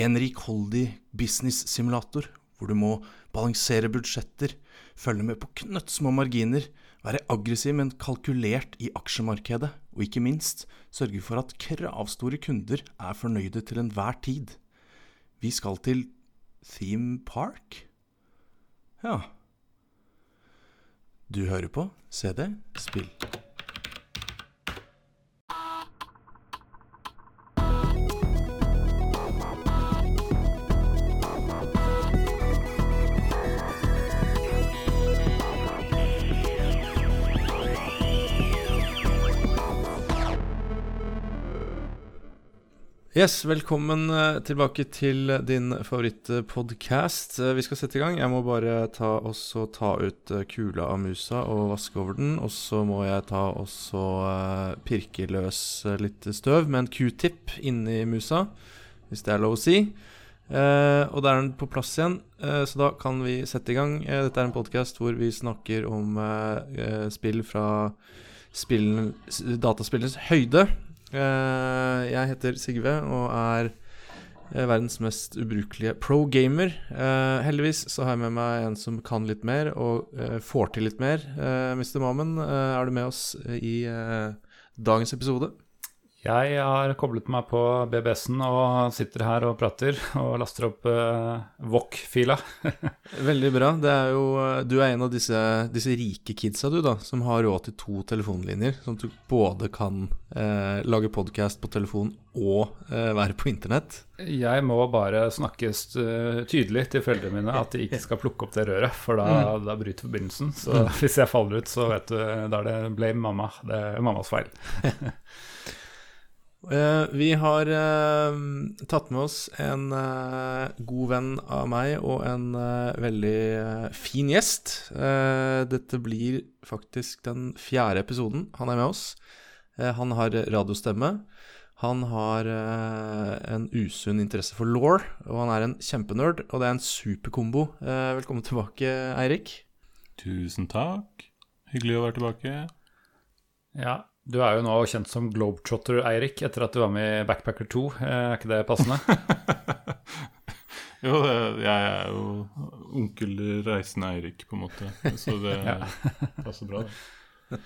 En rikholdig business-simulator hvor du må balansere budsjetter, følge med på knøttsmå marginer, være aggressiv, men kalkulert i aksjemarkedet, og ikke minst sørge for at kravstore kunder er fornøyde til enhver tid. Vi skal til Theme Park? Ja. Du hører på CD Spill. Yes, velkommen eh, tilbake til din favorittpodcast. Vi skal sette i gang. Jeg må bare ta, også ta ut eh, kula av musa og vaske over den. Og så må jeg ta også pirke løs litt støv med en q-tip inni musa, hvis det er lov å si. Uh, og da er den på plass igjen, uh, så da kan vi sette i gang. dette er en podkast hvor vi snakker om spill fra spillen, dataspillenes høyde. Uh, jeg heter Sigve og er uh, verdens mest ubrukelige pro-gamer. Uh, heldigvis så har jeg med meg en som kan litt mer og får til litt mer. Mr. Mammen, er du med oss i dagens episode? Jeg har koblet meg på BBS-en og sitter her og prater og laster opp uh, VOC-fila. Veldig bra. Er jo, du er en av disse, disse, rike kidsa du da, som har råd til to telefonlinjer. Sånn at du både kan uh, lage podkast på telefon og uh, være på internett. Jeg må bare snakkes tydelig til foreldrene mine at de ikke skal plukke opp det røret, for da, mm. da bryter forbindelsen. Så mm. hvis jeg faller ut, så vet du, da er det blame mamma. Det er mammas feil. Uh, vi har uh, tatt med oss en uh, god venn av meg og en veldig fin gjest. dette blir faktisk den fjerde episoden han er med oss. han har radiostemme. Han har en usunn interesse for law, og han er en kjempenerd. Og det er en superkombo. velkommen tilbake, Eirik. Tusen takk. Hyggelig å være tilbake. Ja, du er jo nå kjent som Globetrotter, Eirik, etter at du var med i Backpacker 2. Eh, er ikke det passende? jo, jeg er jo onkel reisende Eirik, på en måte. Så det passer bra, det.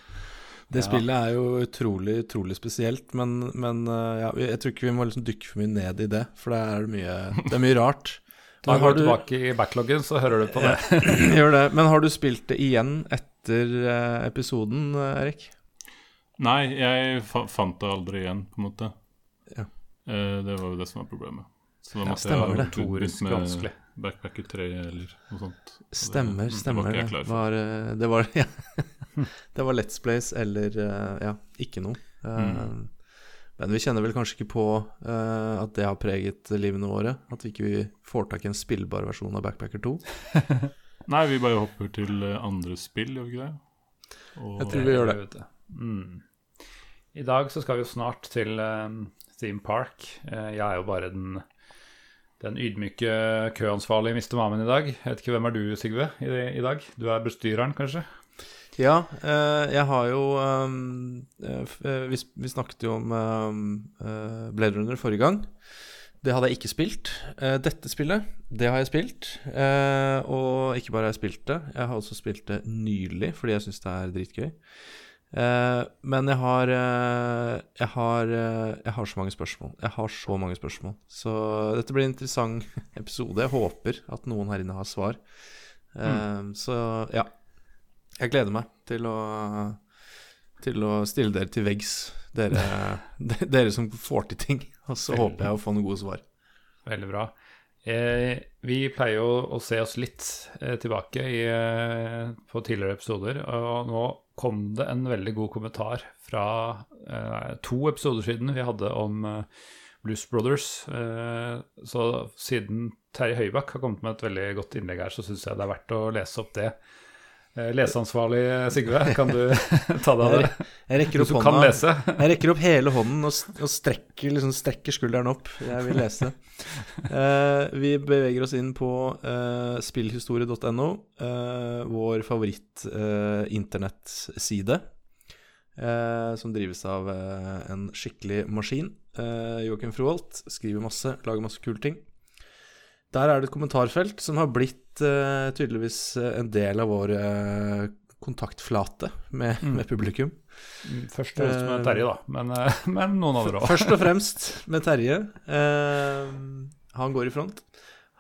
Det spillet er jo utrolig utrolig spesielt, men, men eh, ja, jeg tror ikke vi må liksom dykke for mye ned i det, for det er mye, det er mye rart. Men har du tilbake i backloggen, så hører du på det. Gjør det. Men har du spilt det igjen etter eh, episoden, Erik? Nei, jeg fa fant det aldri igjen, på en måte. Ja. Eh, det var jo det som var problemet. Så da måtte ja, jeg ha begynt med vanskelig. Backpacker 3 eller noe sånt. Stemmer, det, stemmer. Det var, var, eh, det var, ja. det var Let's Plays eller eh, ja, ikke noe. Mm. Men vi kjenner vel kanskje ikke på uh, at det har preget livene våre. At vi ikke får tak i en spillbar versjon av Backpacker 2. Nei, vi bare hopper til andre spill, gjør vi ikke det? Og, jeg tror vi gjør det. Mm. I dag så skal vi jo snart til um, Theme Park. Uh, jeg er jo bare den, den ydmyke køansvarlige Mr. Mamen i dag. Jeg vet ikke hvem er du, Sigve, i, i dag? Du er bestyreren, kanskje? Ja, uh, jeg har jo um, uh, vi, vi, snakket jo om uh, Blade Runner forrige gang. Det hadde jeg ikke spilt. dette spillet, det har jeg spilt. og ikke bare har jeg spilt det, jeg har også spilt det nylig fordi jeg syns det er dritgøy. Uh, men jeg har, uh, jeg har uh, Jeg har så mange spørsmål. Jeg har så mange spørsmål. Så dette blir en interessant episode. Jeg håper at noen her inne har svar. Mm. Så ja. Jeg gleder meg til å Til å stille dere til veggs, dere, dere som får til ting. Og så håper jeg å få noen gode svar. Veldig bra. Eh, vi pleier jo å se oss litt eh, tilbake i, eh, på tidligere episoder, og nå kom det en veldig god kommentar fra to episoder siden vi hadde om Blues Brothers. Så siden Terje Høybakk har kommet med et veldig godt innlegg her, så syns jeg det er verdt å lese opp det. Eh, leseansvarlig Sigve, kan du ta deg av det? Jeg rekker opp, hånda, jeg rekker opp hele hånden og, og strekker, liksom strekker, skulderen opp. Jeg vil lese. Uh, vi beveger oss inn på uh, spillhistorie.no, uh, vår favoritt-internettside. som drives av en skikkelig maskin. Joakim Froholt skriver masse, lager masse kule ting. der er det et kommentarfelt som har blitt tydeligvis en del av vår uh, kontaktflate med, mm. med, publikum. Mm, først og fremst med Terje, da. Men, men noen andre òg. Først og fremst med Terje. han går i front.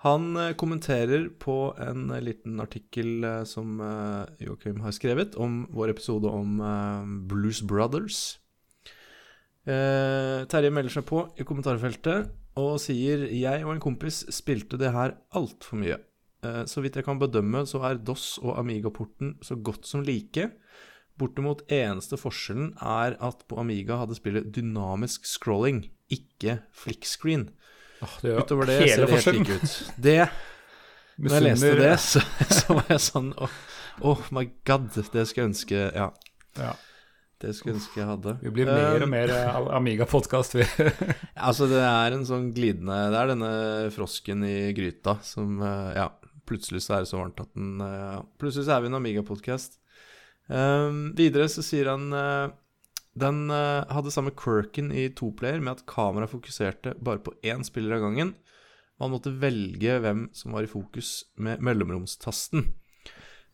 Han kommenterer på en liten artikkel som Joakim har skrevet om vår episode om Blues Brothers. Terje melder seg på i kommentarfeltet og sier jeg og en kompis spilte det her altfor mye. Eh, så vidt jeg kan bedømme, så er DOS og Amiga-porten så godt som like. Bortimot eneste forskjellen er at på Amiga hadde spillet dynamisk scrolling, ikke flickscreen. Oh, det Utover det ser det helt like ut. Det Når jeg leste det, så, så var jeg sånn oh, oh, my god, det skulle jeg ønske Ja. ja. Det skulle jeg ønske jeg hadde. Vi blir mer og um, mer eh, Amiga-podkast, vi. altså, det er en sånn glidende Det er denne frosken i gryta som eh, Ja, plutselig så er det så varmt at den eh, ja, Plutselig så er vi en Amiga-podkast. Um, videre så sier han uh, den uh, hadde samme quirken i toplayer med at kameraet fokuserte bare på én spiller av gangen. Man måtte velge hvem som var i fokus med mellomromstasten.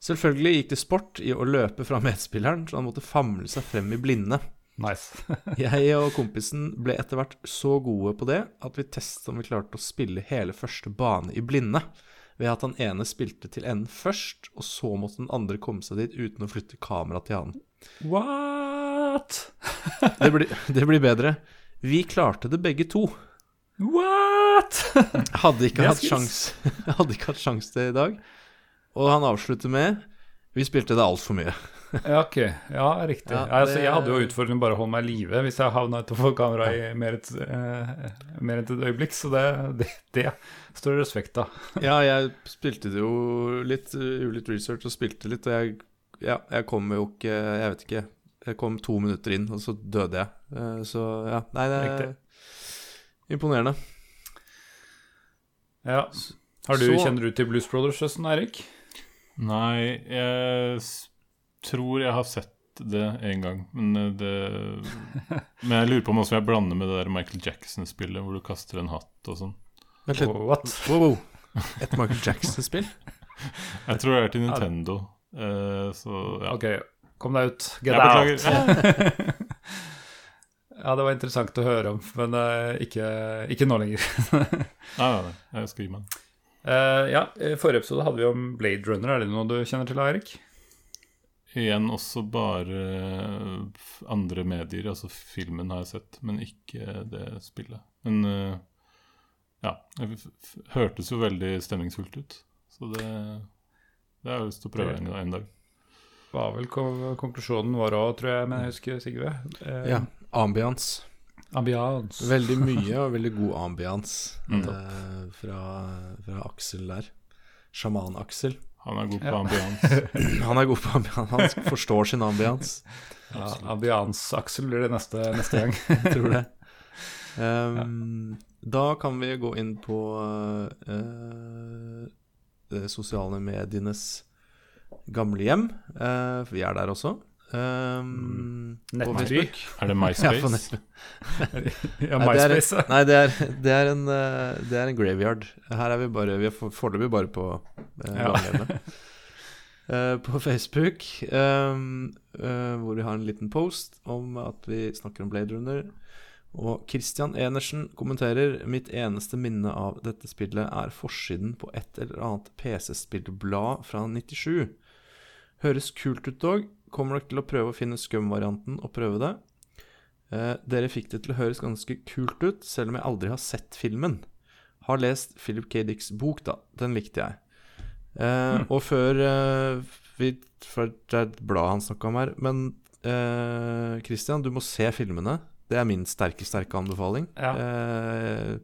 Selvfølgelig gikk det sport i å løpe fra medspilleren, så han måtte famle seg frem i blinde. Nice. jeg og kompisen ble etter hvert så gode på det at vi testet om vi klarte å spille hele første bane i blinde. Ved at han ene spilte til enden først, og så måtte den andre komme seg dit uten å flytte kameraet til han. What? det, blir, det blir bedre. Vi klarte det begge to. What? hadde ikke hatt sjans Hadde ikke hatt sjans til i dag. Og han avslutter med Vi spilte det altfor mye. Ja, ok. Ja, riktig. Ja, det... altså, jeg hadde jo utfordringen bare å holde meg i live hvis jeg havna utenfor kamera i mer, et, eh, mer enn et øyeblikk, så det, det, det står det respekt av. ja, jeg spilte det jo litt, gjorde litt research og spilte litt, og jeg, ja, jeg kom jo ikke Jeg vet ikke. Jeg kom to minutter inn, og så døde jeg. Eh, så ja, nei, det er Riktig. imponerende. Ja. Har Du, så... Kjenner du til Blues Brothers, Østen Eirik? Nei, jeg tror jeg har sett det en gang. Men, eh, det, men jeg lurer på om også jeg blander med det der Michael Jackson-spillet hvor du kaster en hatt og sånn. Vent litt. What? Wow, wow. Et Michael Jackson-spill? jeg tror det er til Nintendo. Uh, så ja. Ok, kom deg ut. Get out. ja, det var interessant å høre om, men uh, ikke, ikke, nå lenger. nei, nei, nei. Jeg skal gi meg. Uh, ja, I forrige episode hadde vi om Blade Runner. Er det noe du kjenner til, Eirik? Igjen også bare andre medier. Altså filmen har jeg sett, men ikke det spillet. Men uh, ja, det hørtes jo veldig stemningsfullt ut. Så det, det har jeg lyst til å prøve en, en dag. Var vel konklusjonen vår òg, tror jeg, men jeg husker Sigve. Uh, ja. Ambiance. Ambiance. Veldig mye og veldig god ambiance mm. eh, fra, fra, Aksel der. Sjaman-Aksel. Han er god på ja. ambiance. han er god på ambiance. Han forstår sin ambiance. Ja, Ambiance-Aksel blir det neste, neste gang. Jeg tror det. Um, ja. Da kan vi gå inn på uh, sosiale medienes gamle hjem, uh, vi er der også. Um, på Er det MySpace? ja, MySpace. nei, det er, det, er en, eh, det er en graveyard. Her er vi bare Vi er foreløpig bare på uh, ja. uh, på Facebook, um, uh, hvor vi har en liten post om at vi snakker om Blade Runner. Og Christian Enersen kommenterer Mitt eneste minne av dette spillet er forsiden på et eller annet PC-spillblad fra 97. Høres kult ut dog, kommer nok til å prøve å finne skum-varianten og prøve det. Eh, dere fikk det til å høres ganske kult ut, selv om jeg aldri har sett filmen. Har lest Philip K. Dicks bok, da. Den likte jeg. Eh, mm. Og før eh, vi For det er et blad han snakka om her. Men eh, Christian, du må se filmene. Det er min sterke, sterke anbefaling. Ja. Eh,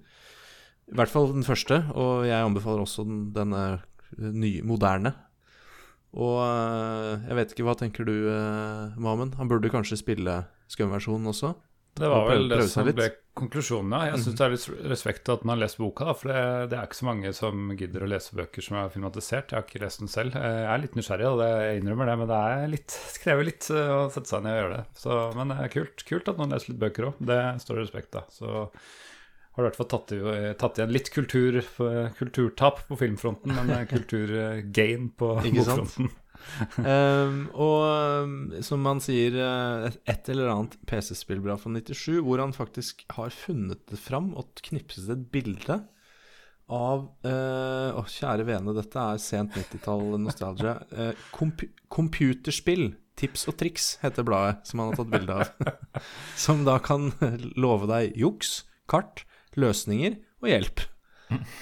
I hvert fall den første, og jeg anbefaler også den, denne nye, moderne og eh, jeg vet ikke, hva tenker du, uh, Mamen? Han burde kanskje spille skumversjonen også? Det var vel det som ble konklusjonen, ja. Jeg syns mm. det er litt respekt at man har lest boka, da, for det, det, er ikke så mange som gidder å lese bøker som er filmatisert. Jeg har ikke lest den selv. Jeg er litt nysgjerrig, og jeg innrømmer det, men det er litt, krever litt eh, å sette seg ned og gjøre det. Så, men det er kult, kult at noen leser litt bøker òg. Det står det respekt av. Så har i hvert fall tatt, tatt igjen litt kultur, kulturtap på filmfronten, men eh, kulturgain på bokfronten. um, og ehm, som man sier, eh, et, et eller annet PC-spill bra fra 97, hvor han faktisk har funnet det fram og knipset et bilde av uh, Å, kjære vene, dette er sent 90-tall nostalgia. Uh, komp computerspill. Tips og triks heter bladet som han har tatt bilde av. som da kan love deg juks, kart, løsninger og hjelp.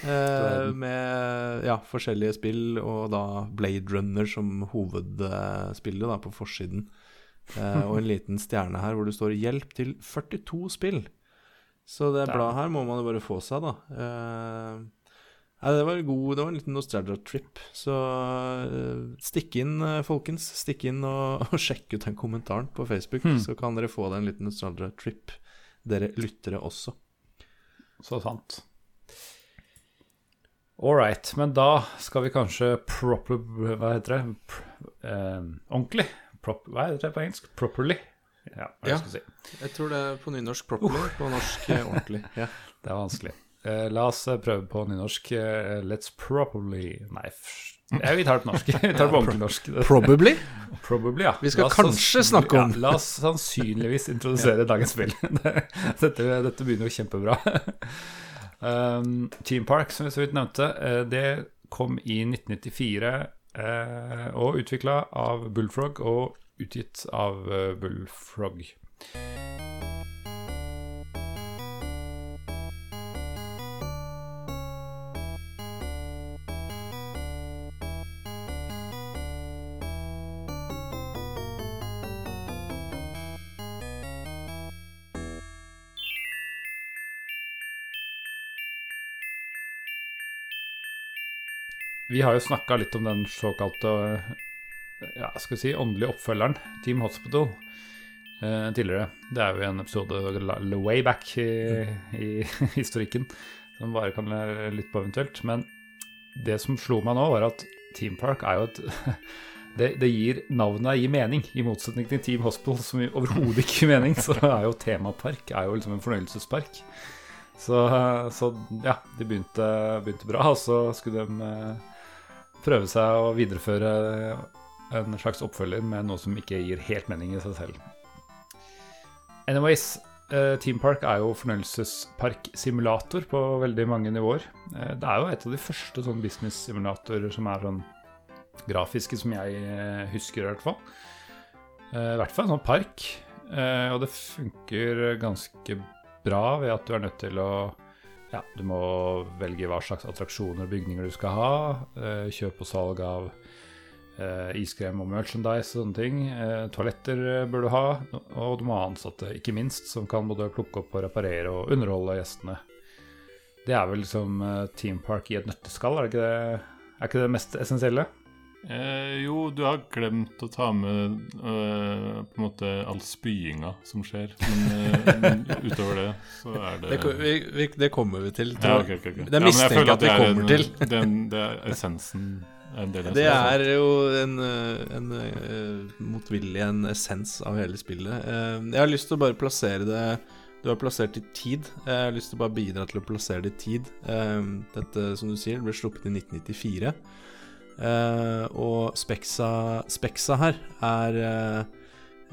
Eh, med ja, forskjellige spill, og da Blade Runner som hovedspillet da, på forsiden. Eh, og en liten stjerne her hvor det står 'Hjelp til 42 spill'. Så det bladet her må man jo bare få seg, da. Eh, det var god, det var en liten nostalgia-trip. Så eh, stikk inn, eh, folkens. Stikk inn og, og sjekk ut den kommentaren på Facebook, Hmm. så kan dere få deg en liten nostalgia-trip, dere lyttere også. Så sant. All right, men da skal vi kanskje proper... Hva heter det? Pr eh, ordentlig? Prop, hva heter det på engelsk? Properly? Ja, hva Ja. skal jeg si. Jeg tror det er på nynorsk properly, på norsk eh, ordentlig. Ja. Det er vanskelig. Eh, la oss eh, prøve på nynorsk. Eh, let's properly Nei, ja, vi tar det på norsk. Vi tar det på ordentlig norsk. Probably. Probably, ja. Vi skal kanskje snakke om- ja, La oss sannsynligvis introdusere dagens spill. Dette, dette begynner jo kjempebra. Um, Team Park, som vi så vidt nevnte, eh, det kom i 1994 eh, og utvikla av Bullfrog og utgitt av eh, Bullfrog. Vi har jo snakka litt om den såkalte eh, ja, skal vi si, åndelige oppfølgeren, Team Hospital, eh, tidligere. Det er jo en episode way back i, i historikken som bare kan lytte på eventuelt. Men det som slo meg nå, var at Team Park er jo et det, det gir Navnet gir mening, i motsetning til Team Hospital, som overhodet ikke gir mening. Så er jo temapark er jo liksom en fornøyelsespark. Så, så ja, de begynte, begynte bra, og så skulle de eh, prøve seg å videreføre en slags oppfølger med noe som ikke gir helt mening i seg selv. Anyways, eh, Team Park er jo fornøyelsesparksimulator på veldig mange nivåer. Eh, det er jo et av de første sånn business-simulatorer som er sånn grafiske som jeg eh, husker, i hvert fall. I hvert fall en sånn park. Og det funker ganske bra ved at du er nødt til å ja, du må velge hva slags attraksjoner og bygninger du skal ha. eh, Kjøp og salg av eh, iskrem og merchandise og sånne ting. Eh, Toaletter bør du ha, og du må ha ansatte, ikke minst, som kan både plukke opp og reparere og underholde gjestene. Det er vel liksom Team Park i et nøtteskall, er det ikke det, er ikke det mest essensielle? Eh, jo, du har glemt å ta med eh, på en måte all spyinga som skjer. Men, eh, men utover det, så er det Det, ko- vi, vi, det kommer vi til. Ja, tror ok, jeg. ok, ok. Det Ja, men jeg mistenker føler jeg at vi det er kommer en- til. Det er, en- det er essensen en del av Det spillet. er jo en, eh, en eh, motvillig en essens av hele spillet. Eh, Jeg har lyst til å bare plassere det Du har plassert i tid. Jeg har lyst til å bare bidra til å plassere det i tid. Eh, Dette, som du sier, ble sluppet i 1994. Eh, og Spexa, Spexa her er eh,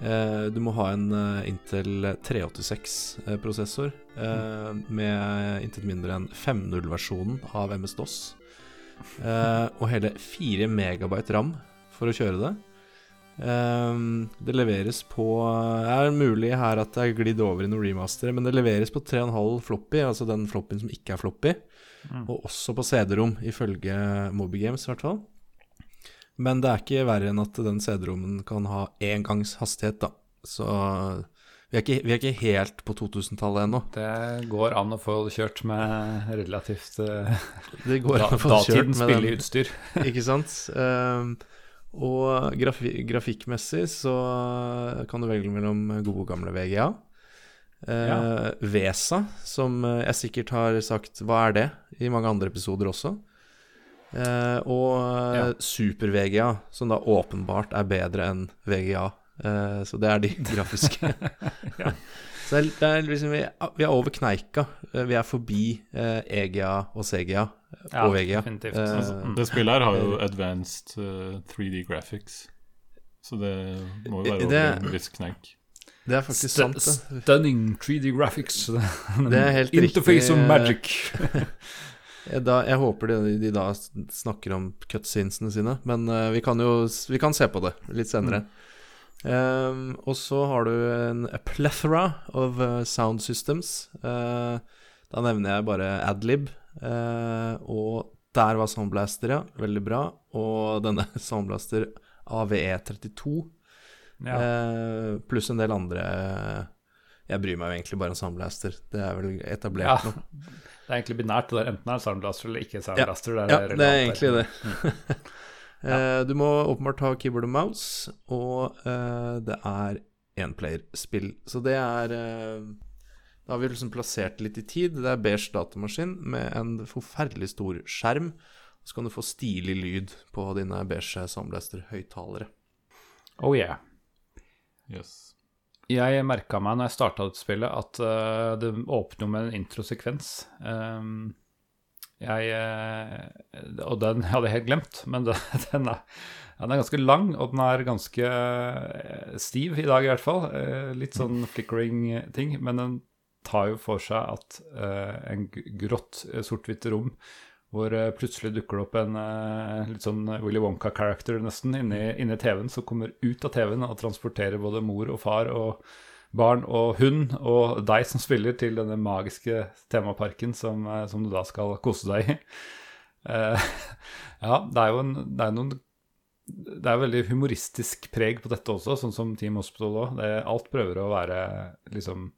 eh, Du må ha en Intel 386-prosessor eh, med intet mindre enn 5.0-versjonen av MS-DOS. Eh, og hele 4 megabyte ram for å kjøre det. Det leveres på Det er mulig her at det er glidd over i noen remaster, men det leveres på 3,5 floppy, altså den floppyen som ikke er floppy. Og også på CD-rom, ifølge Moby Games i hvert fall. Men det er ikke verre enn at den CD-rommen kan ha engangshastighet, da. Så vi er ikke, vi er ikke helt på 2000-tallet ennå. Det går an å få kjørt med relativt uh, Det går an å få kjørt med den utstyr. Ikke sant? Um, og grafi grafikkmessig så kan du velge mellom gode gamle VGA. Uh, Ja. VESA, som jeg sikkert har sagt hva er det, i mange andre episoder også. Eh, og Ja. Super-VGA, som da åpenbart er bedre enn VGA. Eh, så det er de grafiske. Ja. Så det er, det er liksom, vi, er- vi er over kneika. Eh, Vi er forbi eh, EGA og CGA Ja, og VGA. Eh, Altså, mm. Det spillet her har jo advanced uh, 3D graphics. Så det må jo være Det- over en viss kneik. Det er faktisk St- sant, det. Stunning 3D graphics. Det er helt Interface riktig. of magic. Jeg, da, jeg håper de, de da snakker om cutscenesene sine, men uh, vi kan jo vi kan se på det litt senere. Um, og så har du en a plethora of uh, sound systems. Uh, da nevner jeg bare Adlib. og der var Soundblaster, ja. Veldig bra. Og denne Soundblaster AVE32 Ja. Pluss en del andre Jeg bryr meg jo egentlig bare om Soundblaster. Det er vel etablert Ja. nå. Det er egentlig binært. Det er enten er Soundblaster eller ikke Soundblaster. Ja, det er, det er egentlig der. det. ja. Du må åpenbart ha keyboard og mouse, og uh, det er enplayerspill. Så det er uh, Da har vi liksom plassert litt i tid. Det er beige datamaskin med en forferdelig stor skjerm. Så kan du få stilig lyd på dine beige Soundblaster-høyttalere. Oh yeah. Yes. Jeg merka meg når jeg starta dette spillet, at uh, det åpner med en introsekvens. Um, jeg uh, Og den hadde jeg helt glemt, men den, den, er, den er ganske lang, og den er ganske eh, stiv i dag, i hvert fall. Uh, litt sånn flickering-ting, men den tar jo for seg at en grått, sort-hvitt rom hvor eh, plutselig dukker det opp en eh, litt sånn Willy Wonka-character nesten inni, inni TV-en, som kommer ut av TV-en og transporterer både mor og far og barn og hund og deg som spiller til denne magiske temaparken som, eh, som du da skal kose deg i. Uh, ja, det er jo en, det er noen det er veldig humoristisk preg på dette også, sånn som Team Hospital òg. Alt prøver å være liksom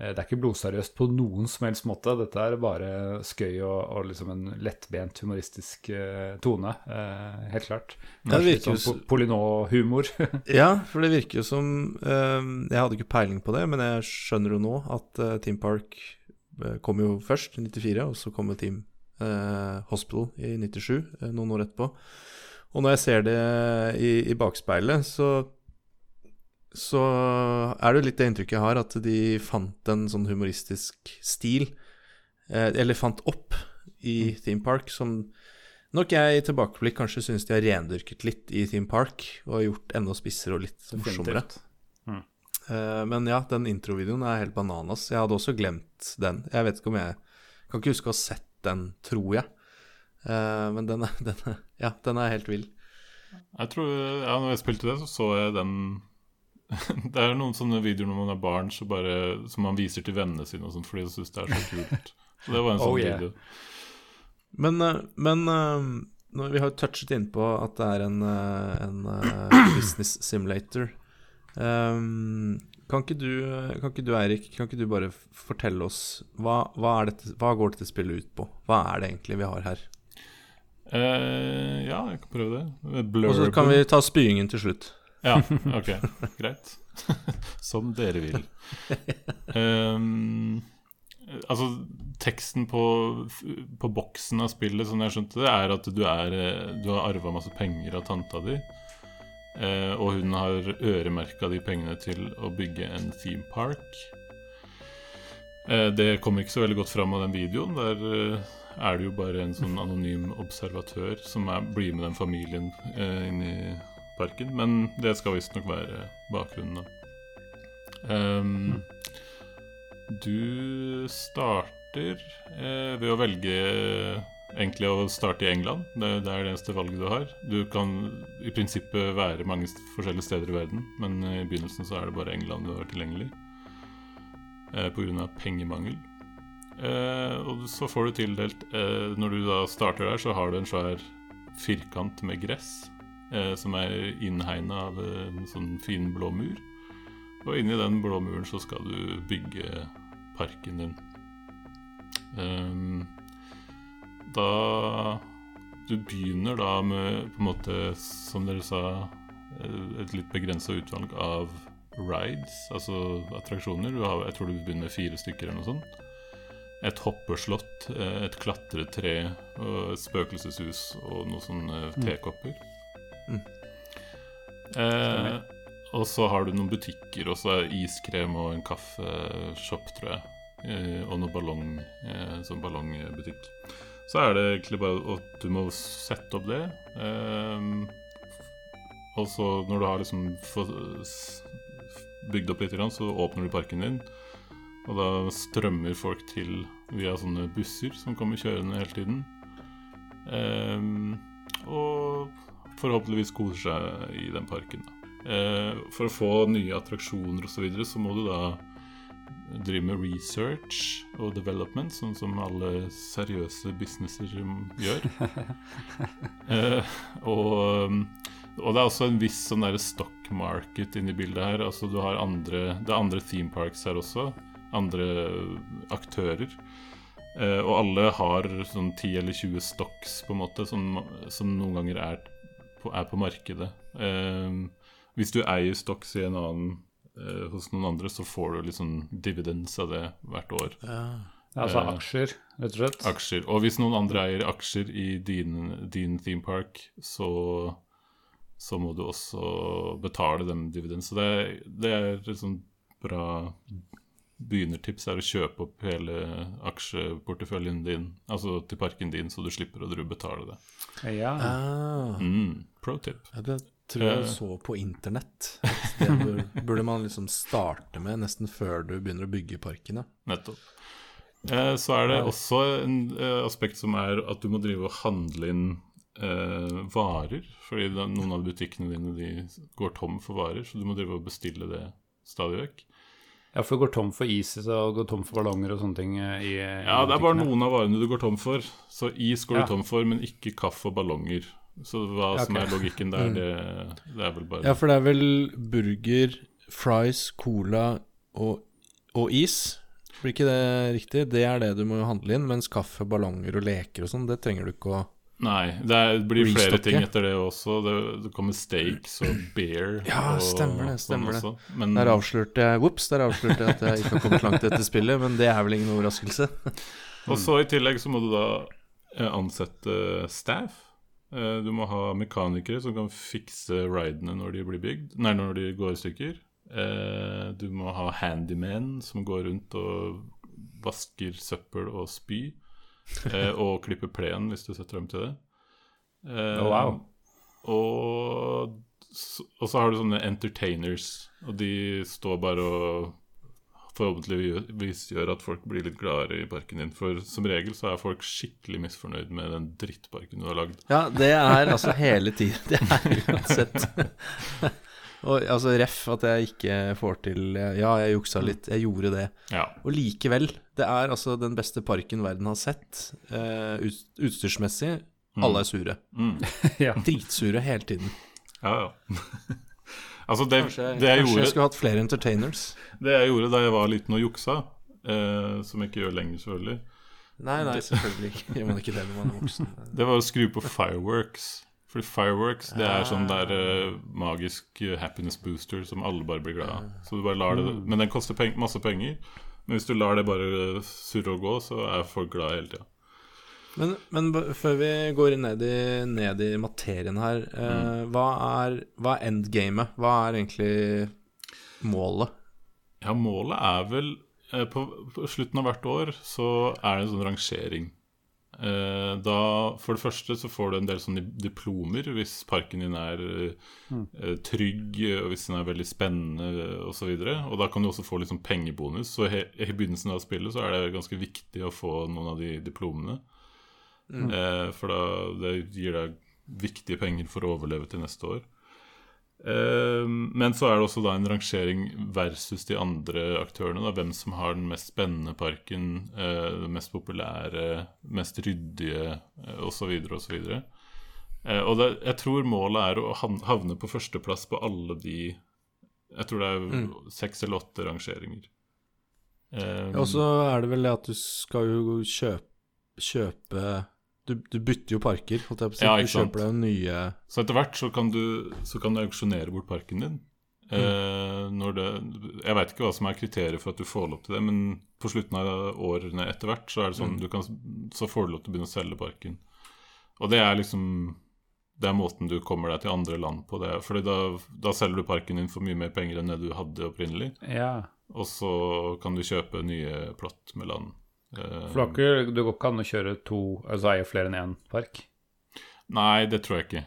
Det er ikke blodseriøst på noen som helst måte. Dette er bare skøy og, og liksom en lettbent humoristisk eh, tone. Eh, helt klart. Ja, det litt sånn po Polinå-humor. Ja, for det virker jo som eh, Jeg hadde ikke peiling på det, men jeg skjønner jo nå at eh, Team Park eh, kom jo først, i 94, og så kom jo Team eh, Hospital i 97, eh, noen år etterpå. Og når jeg ser det i, i bakspeilet, så så er det jo litt det inntrykket jeg har, at de fant en sånn humoristisk stil, eh, eller fant opp i Theme Park, som nok jeg i tilbakeblikk kanskje syns de har rendyrket litt i Theme Park, og gjort enda spissere og litt morsommere. Mm. Eh, men ja, den introvideoen er helt bananas. Jeg hadde også glemt den. Jeg vet ikke om jeg Kan ikke huske å ha sett den, tror jeg. Eh, men den er, den er Ja, den er helt vill. Jeg tror, ja, når jeg spilte det, så så jeg den Det er noen sånne videoer når man er barn så bare, som man viser til vennene sine og sånt, fordi de syns det er så kult. Så det var en sånn Oh, yeah. video. Men, eh, men eh, vi har jo touchet innpå at det er en, eh, en business simulator. Um, kan, ikke du, kan ikke du, Eirik, kan ikke du bare fortelle oss hva, hva, dette, hva går dette spillet ut på? Hva er det egentlig vi har her? Uh, ja, jeg kan prøve det. Og så kan vi ta spyingen til slutt. Ja, ok, greit. Som dere vil. Um, altså, teksten på, på boksen av spillet, som jeg skjønte det, er at du, er, du har arva masse penger av tanta di. Uh, og hun har øremerka de pengene til å bygge en theme park. Uh, det kommer ikke så veldig godt fram av den videoen. Der uh, er det jo bare en sånn anonym observatør som er, blir med den familien inn i parken. Men det skal visstnok være bakgrunnen, da. Um, du starter eh, ved å velge egentlig å starte i England. Det, det er det eneste valget du har. Du kan i prinsippet være mange forskjellige steder i verden, men i begynnelsen så er det bare England du har tilgjengelig. Eh, Pga. pengemangel. Eh, og så får du tildelt eh, Når du da starter der, så har du en svær firkant med gress som er innhegna av en sånn fin blå mur. Og inni den blå muren så skal du bygge parken din. Um, da Du begynner da med på en måte, som dere sa, eh, et litt begrensa utvalg av rides, altså attraksjoner. Du har, jeg tror du begynner med fire stykker eller noe sånt. Et hoppeslott, eh, et klatretre, og et spøkelseshus og noen sånne tekopper. Mm. Eh, og så har du noen butikker, og så er iskrem og en kaffeshop, tror jeg. Eh, og noen ballong, eh, sånn ballongbutikk. Så er det egentlig bare at du må sette opp det. Eh, og så når du har liksom bygd opp litt, så åpner du parken din. Og da strømmer folk til via sånne busser som kommer kjørende hele tiden. Eh, og forhåpentligvis koser seg i den parken. Eh, for å få nye attraksjoner osv. Så, videre, så må du da drive med research og development, sånn som alle seriøse businesser gjør. eh, og, og det er også en viss sånn der stock market inni bildet her. Altså du har andre, Det er andre theme parks her også. Andre aktører. Eh, og alle har sånn 10 eller 20 stocks på en måte som, som noen ganger er på, er på markedet. Eh, hvis du eier stocks i en annen eh, hos noen andre, så får du liksom dividends av det hvert år. Ja. Altså Eh, aksjer, rett og slett. Aksjer. Og hvis noen andre eier aksjer i din, din theme park, så, så må du også betale dem dividends. Så det, er- det er sånn bra begynnertips er å kjøpe opp hele aksjeporteføljen din, altså til parken din, så du slipper å betale det. Ja. Ah. Mm, pro tip. Ja, det tror jeg Eh. så på internett. Det burde, man liksom starte med nesten før du begynner å bygge parkene. Nettopp. Eh, så er det også en eh, aspekt som er at du må drive og handle inn eh, varer. Fordi da, noen av butikkene dine de går tom for varer, så du må drive og bestille det stadig vekk. Ja, for du går tom for is og går tom for ballonger og sånne ting eh, i Ja, det er bare noen av varene du går tom for. Så is går Ja. du tom for, men ikke kaffe og ballonger. Så hva Ja, som er logikken der, det, det er vel bare Ja, for det er vel burger, fries, cola og, og is. Blir ikke det riktig? Det er det du må handle inn. Mens kaffe, ballonger og leker og sånn, det trenger du ikke å Nei, det blir flere ting etter det også. Det, det kommer steaks og beer. Ja, og stemmer det, sånn stemmer det. Men, Der avslørte jeg Whoops, der avslørte jeg at jeg ikke har kommet langt etter spillet, men det er vel ingen overraskelse. Og så i tillegg så må du da eh, ansette staff. Eh, Du må ha mekanikere som kan fikse ridene når de blir bygd Nei, når de går i stykker. Eh, Du må ha handymen som går rundt og vasker søppel og spy. eh, Og klippe plenen, hvis du setter dem til det. Eh, Oh, wow. Og, og så har du sånne entertainers, og de står bare og forhåpentligvis gjør at folk blir litt gladere i parken din. For som regel så er folk skikkelig misfornøyd med den drittparken du har lagd. Ja, det er altså hele tiden. Det er uansett. Og altså ref at jeg ikke får til Ja, jeg juksa litt. Jeg gjorde det. Ja. Og likevel, det er altså den beste parken verden har sett. uh, ut, utstyrsmessig. Alle er sure. Mm. ja. Dritsure hele tiden. Ja, ja. altså, det, Kanskje, det, jeg kanskje gjorde, jeg skulle hatt flere entertainers. det jeg gjorde da jeg var liten og juksa, uh, som jeg ikke gjør lenger, selvfølgelig, Nei, nei, selvfølgelig ikke. Gjør man ikke det når man er voksen? det var å skru på fireworks. Fordi fireworks det er sånn der Ah. eh, magisk eh, happiness booster som alle bare blir glad av. Så du bare lar det Mm. Men den koster peng masse penger. Men hvis du lar det bare surre og gå, så er folk glad hele tida. Men, men før vi går ned i, ned i materien her, eh, hva, er, hva er endgamet? Hva er egentlig målet? Ja, målet er vel eh, på, på slutten av hvert år så er det en sånn rangering. Eh, da, For det første så får du en del sånne diplomer hvis parken din er eh, trygg, og hvis den er veldig spennende osv. Og, så og da kan du også få litt sånn pengebonus. Så he, i begynnelsen av spillet så er det ganske viktig å få noen av de diplomene. Eh, for da det gir deg viktige penger for å overleve til neste år. Eh, men så er det også da en rangering versus de andre aktørene. Da, hvem som har den mest spennende parken, eh, den mest populære, mest ryddige eh, osv. osv. Eh, og det, jeg tror målet er å havne på førsteplass på alle de Jeg tror det er seks eller åtte rangeringer. Eh, Og så er det vel det at du skal jo kjøpe, kjøpe du, du bytter jo parker, holdt jeg på å si. Ja, du ikke sant. kjøper deg nye Så etter hvert så kan du, så kan du auksjonere bort parken din. Eh, når det, jeg veit ikke hva som er kriteriet for at du får lov til det, men på slutten av årene etter hvert så er det sånn du kan, så får du lov til å begynne å selge parken. Og det er liksom det er måten du kommer deg til andre land på. det Fordi da, da selger du parken din for mye mer penger enn det du hadde opprinnelig. Ja. Og så kan du kjøpe nye plott med land. Eh, For det går ikke- an å kjøre to, altså eie flere enn én park? Nei, det tror jeg ikke.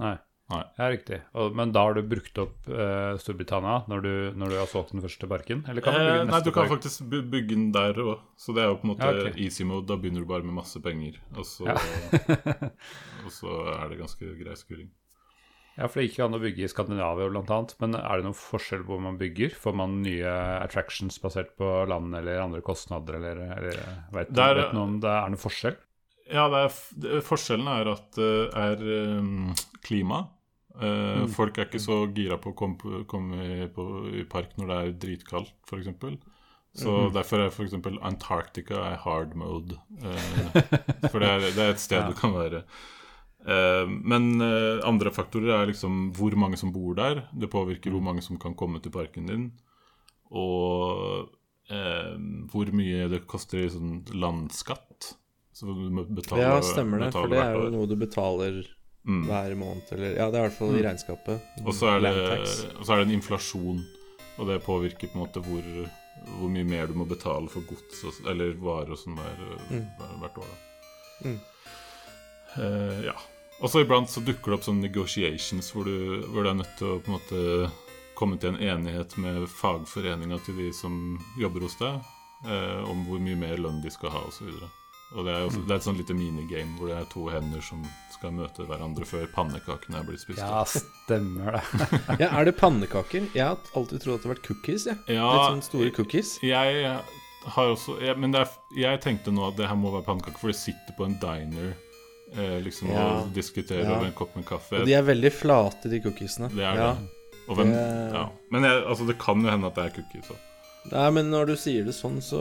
Nei. Nei. Ja, riktig. Og, men da har du brukt opp uh, Storbritannia når du, når du har solgt den første parken? Eller kan du bygge den Eh, park? nei, du kan park? faktisk bygge den der òg. Så det er jo på en måte Ja, okay. easy mode. Da begynner du bare med masse penger. Og så, Ja. og så er det ganske grei skuring. Ja, for det gikk jo an å bygge i Skandinavia annet, men er det noen forskjell på hvor man bygger? Får man nye attractions basert på land eller andre kostnader, eller, eller vet, du, er, vet noe om det er noen forskjell? Ja, det er, forskjellen er at det er um, klima. Eh, Mm. Folk er ikke så gira på å komme, på, komme i, på, i park når det er dritkaldt, f.eks. Så Mhm. derfor er f.eks. Antarctica er hard mode. eh, for det er, det er et sted Ja. du kan være. Eh, men eh, andre faktorer er liksom hvor mange som bor der. Det påvirker hvor mange som kan komme til parken din. Og eh, hvor mye det koster i sånn landskatt. Så du betaler, Ja, stemmer det. For det er jo noe du betaler Mm. hver måned. Eller ja, det er i hvert fall i regnskapet. Og så er, det, og så er det en inflasjon, og det påvirker på en måte hvor, hvor mye mer du må betale for gods og, eller varer og sånn Mm. hvert år. Da. Mm. Uh, ja. Og så iblant så dukker det opp sånne negotiations hvor du, hvor du er nødt til å på en måte komme til en enighet med fagforeninga til de som jobber hos deg, eh, om hvor mye mer lønn de skal ha osv. Og det er, også, det er et sånn lite minigame hvor det er to hender som skal møte hverandre før pannekakene er blitt spist. Ja, stemmer det. Ja, er det pannekaker? Jeg har alltid trodd at det har vært cookies. Ja. Ja, Litt sånn store cookies. Jeg har også jeg, Men det er, jeg tenkte nå at det her må være pannekaker, for det sitter på en diner liksom Ja. å diskutere Ja. over en kopp med kaffe. Og de er veldig flate, de cookiesene. Det er ja. det. Hvem, det- ja. Men jeg, altså, det kan jo hende at det er cookies òg. Nei, men når du sier det sånn, så,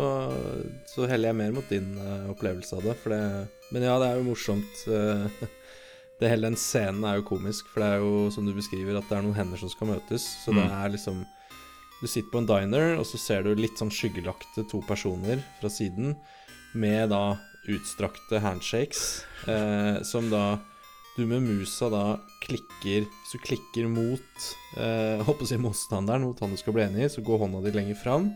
så heller jeg mer mot din uh, opplevelse av det. For det Men ja, det er jo morsomt. Uh, det Hele den scenen er jo komisk, for det er jo som du beskriver, at det er noen hender som skal møtes. Så det Mm. er liksom Du sitter på en diner, og så ser du litt sånn skyggelagte to personer fra siden med da utstrakte handshakes, eh, som da du med musa da klikker du klikker mot eh, Håper å si motstanderen, mot han du skal bli enig i, så går hånda di lenger fram.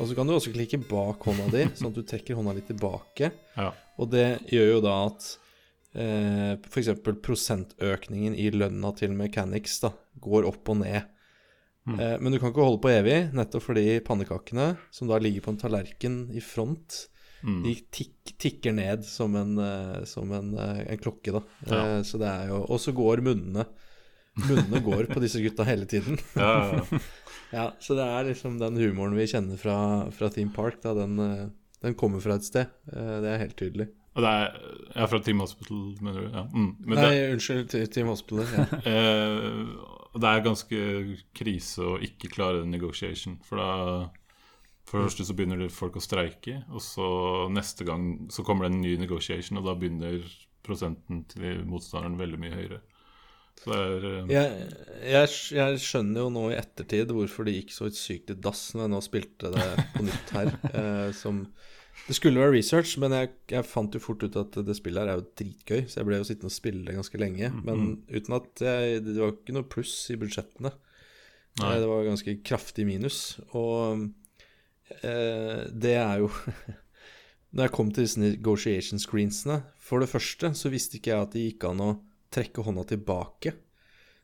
Og så kan du også klikke bak hånda di, sånn at du trekker hånda litt tilbake. Ja. Og det gjør jo da at eh, f.eks. prosentøkningen i lønna til mechanics da, går opp og ned. Mm. Eh, men du kan ikke holde på evig, nettopp fordi pannekakene, som da ligger på en tallerken i front. De tikk, tikker ned som en, eh, som en, eh, en klokke, da. Ja. Eh, så det er jo Og så går munnene. Munnene går på disse gutta hele tiden. Ja, ja, ja. Ja, så det er liksom den humoren vi kjenner fra, fra Team Park, da, den, den kommer fra et sted. Det er helt tydelig. Og det er ja, fra Team Hospital, mener du? Ja. Mm. Men Nei, det, unnskyld, Team Hospital. Ja. det er ganske krise å ikke klare negotiation, for da For det første så begynner folk å streike, og så neste gang så kommer det en ny negotiation, og da begynner prosenten til motstanderen veldig mye høyere. Er um... Jeg, jeg, jeg skjønner jo nå i ettertid hvorfor det gikk så sykt i dass når jeg nå spilte det på nytt her. Eh, som Det skulle være research, men jeg, jeg fant jo fort ut at det spillet her er jo dritgøy, så jeg ble jo sittende og spille det ganske lenge. Men uten at Det var ikke noe pluss i budsjettene. Nei. Eh, Det var ganske kraftig minus. Og det er jo Når jeg kom til disse negotiation screensene For det første så visste ikke jeg at det gikk an å trekke hånda tilbake.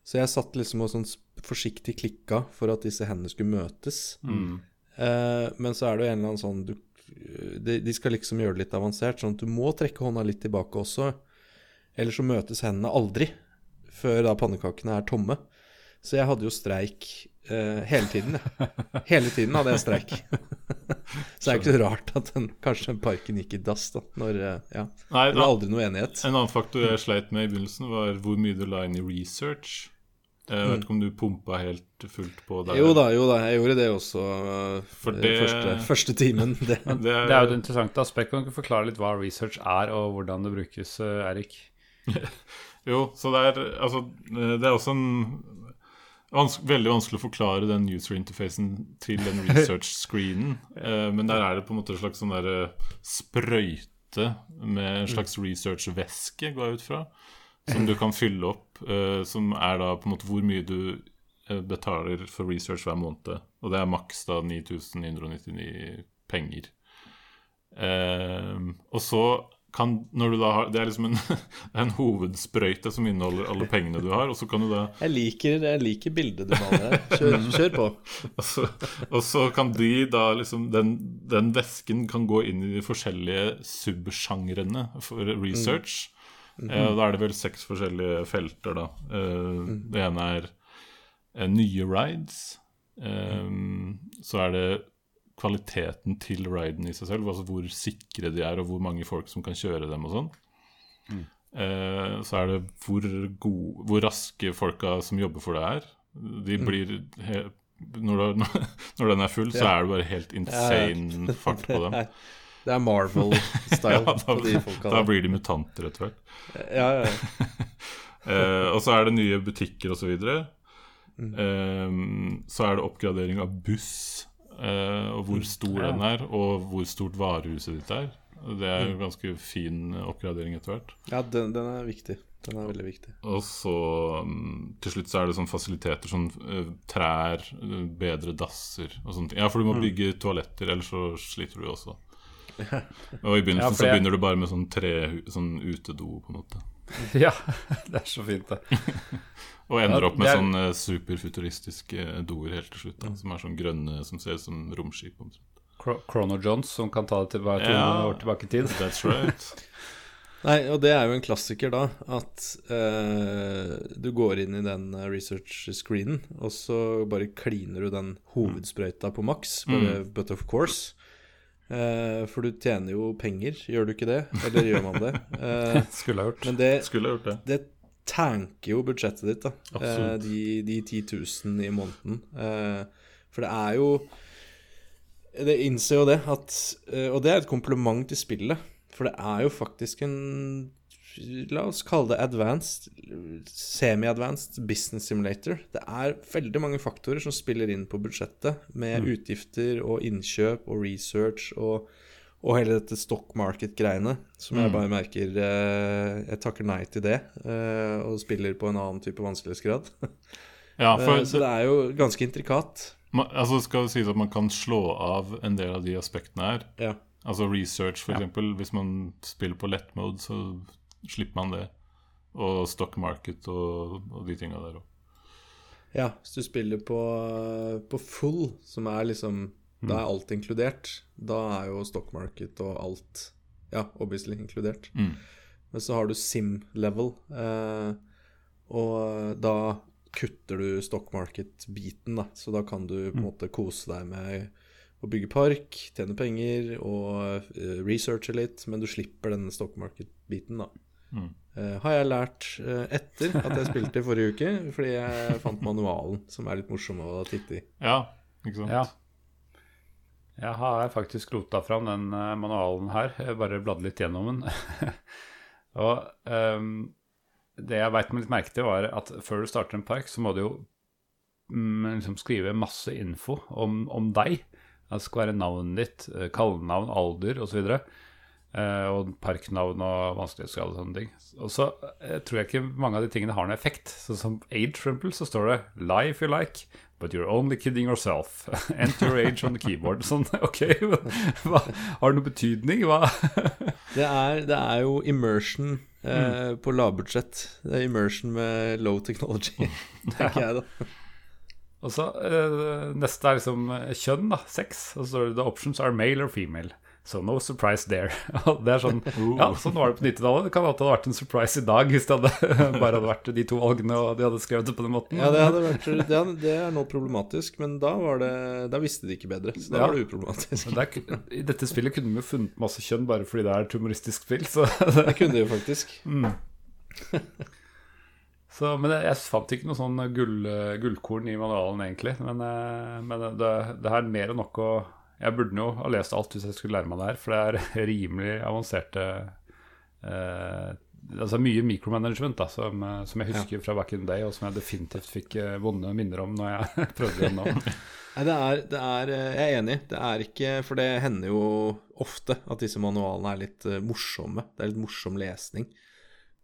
Så jeg satt liksom og sånn forsiktig klikka for at disse hendene skulle møtes. mm. Eh, men så er det jo en eller annen sånn du, de, de skal liksom gjøre det litt avansert, sånn at du må trekke hånda litt tilbake også. Eller så møtes hendene aldri før da pannekakene er tomme. Så jeg hadde jo streik eh, hele tiden, ja. Hele tiden hadde jeg streik. så det er ikke så rart at den, kanskje den parken gikk i dass, da. Når eh, Ja. Nei, Det var aldri noe enighet. En annen faktor jeg sleit med i begynnelsen, var hvor mye du la inn i research. Jeg vet ikke om du pumpa helt fullt på der. Jo da, jo da. Jeg gjorde det også eh, For eh, det- første, første timen. Det, Det Det er jo et interessant aspekt. Kan du ikke forklare litt hva research er, og hvordan det brukes, eh, Erik? Jo, så det er altså eh, Det er også en vans veldig vanskelig å forklare den user interfacen til den research-screenen. Eh, men der er det på en måte en slags sånn derre sprøyte med en slags research-væske, går jeg ut fra. som du kan fylle opp, eh, som er da på en måte hvor mye du eh, betaler for research hver måned. Og det er maks da 9999 penger. Eh, og så kan når du da har Det er liksom en, en hovedsprøyte som inneholder alle pengene du har, og så kan du da Jeg liker, jeg liker bildet du maler her. Kjør, kjør på. Og så, og så kan de da liksom den, den vesken kan gå inn i de forskjellige subsjangrene for research. Eh, da er det vel seks forskjellige felter, da. Eh, Det ene er eh, nye rides. Eh, så er det kvaliteten til riden i seg selv, altså hvor sikre de er, og hvor mange folk som kan kjøre dem og sånn. Eh, så er det hvor, gode, hvor raske folka som jobber for det er. De blir he når, du, når den er full, så er det bare helt insane fart på dem. Det er Marvel-style Ja, på de da, folka. da Da. blir de mutanter etter hvert. Ja, ja, ja. Eh, og så er det nye butikker osv. Så, Mm. eh, så er det oppgradering av buss, og hvor stor Ja. den er, og hvor stort varehuset ditt er. Det er jo ganske fin oppgradering etter hvert. ja den, den er viktig. Den er veldig viktig. Og så mm, til slutt så er det sånn fasiliteter, sånn eh, trær, eh, bedre dasser og sånne ting. Ja, for du må bygge toaletter, ellers så sliter du også. Og i begynnelsen Ja, jeg... så begynner du bare med sånn tre sånn utedo, på en måte. Ja, det er så fint, det. Og ender opp med ja, er- sånn eh, superfuturistiske doer helt til slutt. Da, som er sånn grønne som ser ut som romskip. omtrent. Chrono Jones, som kan ta det til bare 200 Ja. år tilbake i tid. That's right. Nei, og det er jo en klassiker, da, at eh, du går inn i den eh, research-screenen, og så bare kliner du den hovedsprøyta på maks, bare but of course. Eh, for du tjener jo penger, gjør du ikke det? Eller gjør man det? Uh, Skulle ha gjort. men det, Skulle ha gjort det. det tanker jo budsjettet ditt, da. Uh, de, de 10 000 i måneden. Eh, for det er jo Det innser jo det at Og det er et kompliment til spillet. For det er jo faktisk en La oss kalle det advanced, semi-advanced business simulator. Det er veldig mange faktorer som spiller inn på budsjettet, med utgifter og innkjøp og research og, og hele dette stock market-greiene, som jeg bare merker eh, Jeg takker nei til det, eh, og spiller på en annen type vanskelighetsgrad. Ja, for Eh, så det er jo ganske intrikat. man, altså skal det sies at man kan slå av en del av de aspektene her. Ja. Altså research, for eksempel. Hvis man spiller på lett mode, så slipper man det. Og stock market og, og de tinga der òg. Ja, hvis du spiller på, på full, som er liksom Da er alt inkludert. Da er jo stock market og alt Ja, obviously inkludert. Mm. Men så har du sim level, eh, og da kutter du stock market-biten, da. Så da kan du på en måte kose deg med å bygge park, tjene penger og eh, researche litt, men du slipper denne stock market-biten, da. Mm. Eh, har jeg lært uh, etter at jeg spilte i forrige uke, fordi jeg fant manualen, som er litt morsom å titte i. Ja, ikke sant? Ja. Jeg har faktisk rota fram den uh, manualen her. Jeg bare bladde litt gjennom den. og um, det jeg veit meg litt merke til, var at før du starter en park, så må du jo mm, liksom skrive masse info om, om deg. Det skal være navnet ditt, kallenavn, alder osv. Uh, og parknavn og vanskelighetsgrad og sånne ting. Og så eh, tror jeg ikke mange av de tingene har noen effekt. Sånn som age, for eksempel, så står det 'lie if you like'. But you're only kidding yourself. Enter age on the keyboard. Sånn, ok, hva, Har det noen betydning? Hva? Det er, det er jo immersion eh, på lavbudsjett. Det er immersion med low technology, tenker jeg, da. Og så eh, Neste er liksom eh, kjønn, da. Sex. Og så står det 'the options are male or female'. So no surprise there. Det er sånn Ja, sånn var det på 90-tallet. Det kan hende det hadde vært en surprise i dag hvis det hadde, bare hadde vært de to valgene og de hadde skrevet det på den måten. Ja, det, vært, det, det er nå problematisk, men da, var det, da visste de ikke bedre. Så da Ja. var det uproblematisk. Men det er, I dette spillet kunne vi jo funnet masse kjønn bare fordi det er et humoristisk spill. Så, Det kunne de jo faktisk. så, men jeg, jeg fant ikke noe sånn gull, gullkorn i manualen, egentlig. Men, eh, men det, det er mer enn nok å Jeg burde jo ha lest alt hvis jeg skulle lære meg det her, for det er rimelig avanserte eh, Altså mye micromanagement da, som, eh, som jeg husker fra back in the day, og som jeg definitivt fikk eh, vonde minner om når jeg prøvde det nå. Nei, det er, det er eh, Jeg er enig. Det er ikke For det hender jo ofte at disse manualene er litt morsomme. Det er litt morsom lesning.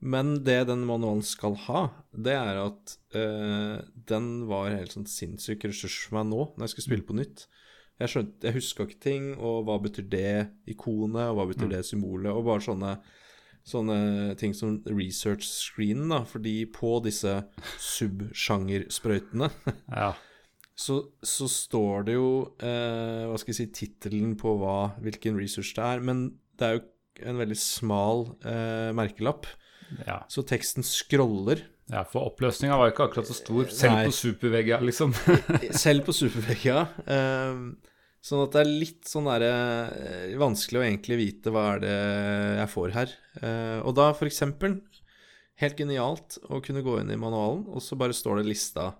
Men det den manualen skal ha, det er at øh, den var helt sånn sinnssyk ressurs for meg nå, når jeg skulle spille på nytt. Jeg skjønte, jeg huska ikke ting, og hva betyr det ikonet, og hva betyr det symbolet, og bare sånne, sånne ting som research screen, da, fordi på disse subsjangersprøytene Ja. så, så står det jo eh, Hva skal jeg si Tittelen på hva, hvilken research det er. Men det er jo en veldig smal eh, merkelapp. ja. Så teksten scroller. Ja for oppløsninga var ikke akkurat så stor, selv Nei. på supervegga, liksom. Selv på supervegga. Eh, sånn at det er litt sånn derre eh, vanskelig å egentlig vite hva er det jeg får her. Eh, og da for eksempel Helt genialt å kunne gå inn i manualen, og så bare står det lista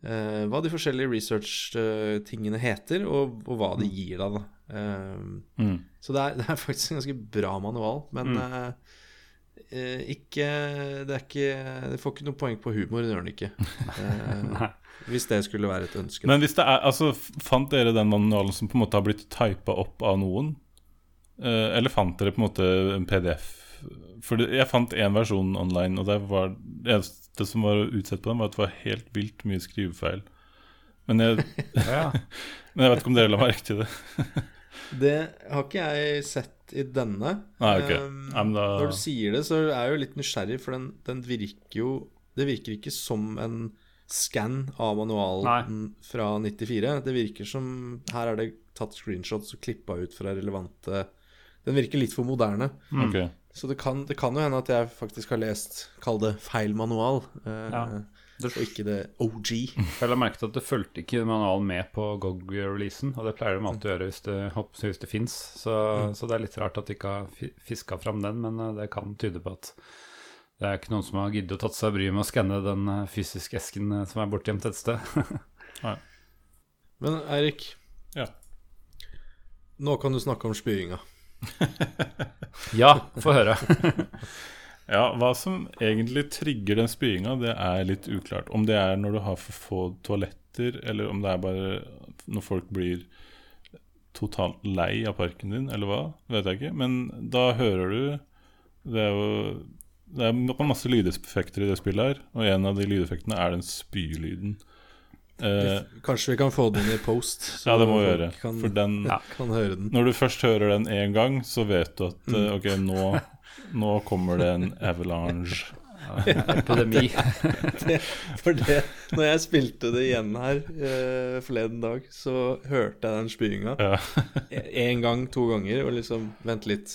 eh, hva de forskjellige research-tingene heter, og, og hva de gir deg, da. Um, Mm. Så det er, det er faktisk en ganske bra manual, men Mm. eh, ikke Det er ikke Det får ikke noe poeng på humor, det gjør den ikke. Eh, hvis det skulle være et ønske. Men hvis det er, altså, fant dere den manualen som på en måte har blitt typa opp av noen? Eh, eller fant dere på en måte en PDF? For det- jeg fant én versjon online, og det var det eneste som var utsett på den, var at det var helt vilt mye skrivefeil. Men jeg, men jeg vet ikke om dere la merke til det. Det har ikke jeg sett i denne. Nei, okay. Um, da- Når du sier det, så er jeg jo litt nysgjerrig, for den, den virker jo Det virker ikke som en scan av manualen fra 94. Det virker som Her er det tatt screenshots og klippa ut fra relevante Den virker litt for moderne. Ok. Så det kan, det kan jo hende at jeg faktisk har lest, kall det, feil manual. Uh, Ja. Og ikke det OG. Jeg la merke til at det fulgte ikke manualen med på GOG-releasen, og det pleier de alltid å gjøre hvis det, hvis det fins. Så, så det er litt rart at de ikke har fi- fiska fram den, men eh, det kan tyde på at det er ikke noen som har giddet å tatt seg bryet med å skanne den eh, fysiske esken eh, som er bortgjemt et sted. Men Eirik, Ja. nå kan du snakke om spyinga. ja, få høre. Ja, hva som egentlig trigger den spyinga, det er litt uklart. Om det er når du har for få toaletter, eller om det er bare når folk blir totalt lei av parken din, eller hva, vet jeg ikke. Men da hører du Det er jo det er masse lydeffekter i det spillet her, og en av de lydeffektene er den spylyden. Eh, Kanskje vi kan få den i post, ja, det må vi gjøre. Kan, For den Ja. den. Når du først hører den én gang, så vet du at eh, ok, nå, nå kommer det en avalanche. Epidemi. det, for det, når jeg spilte det igjen her uh, forleden dag, så hørte jeg den spyinga Ja. gang, to ganger, og liksom Vent litt.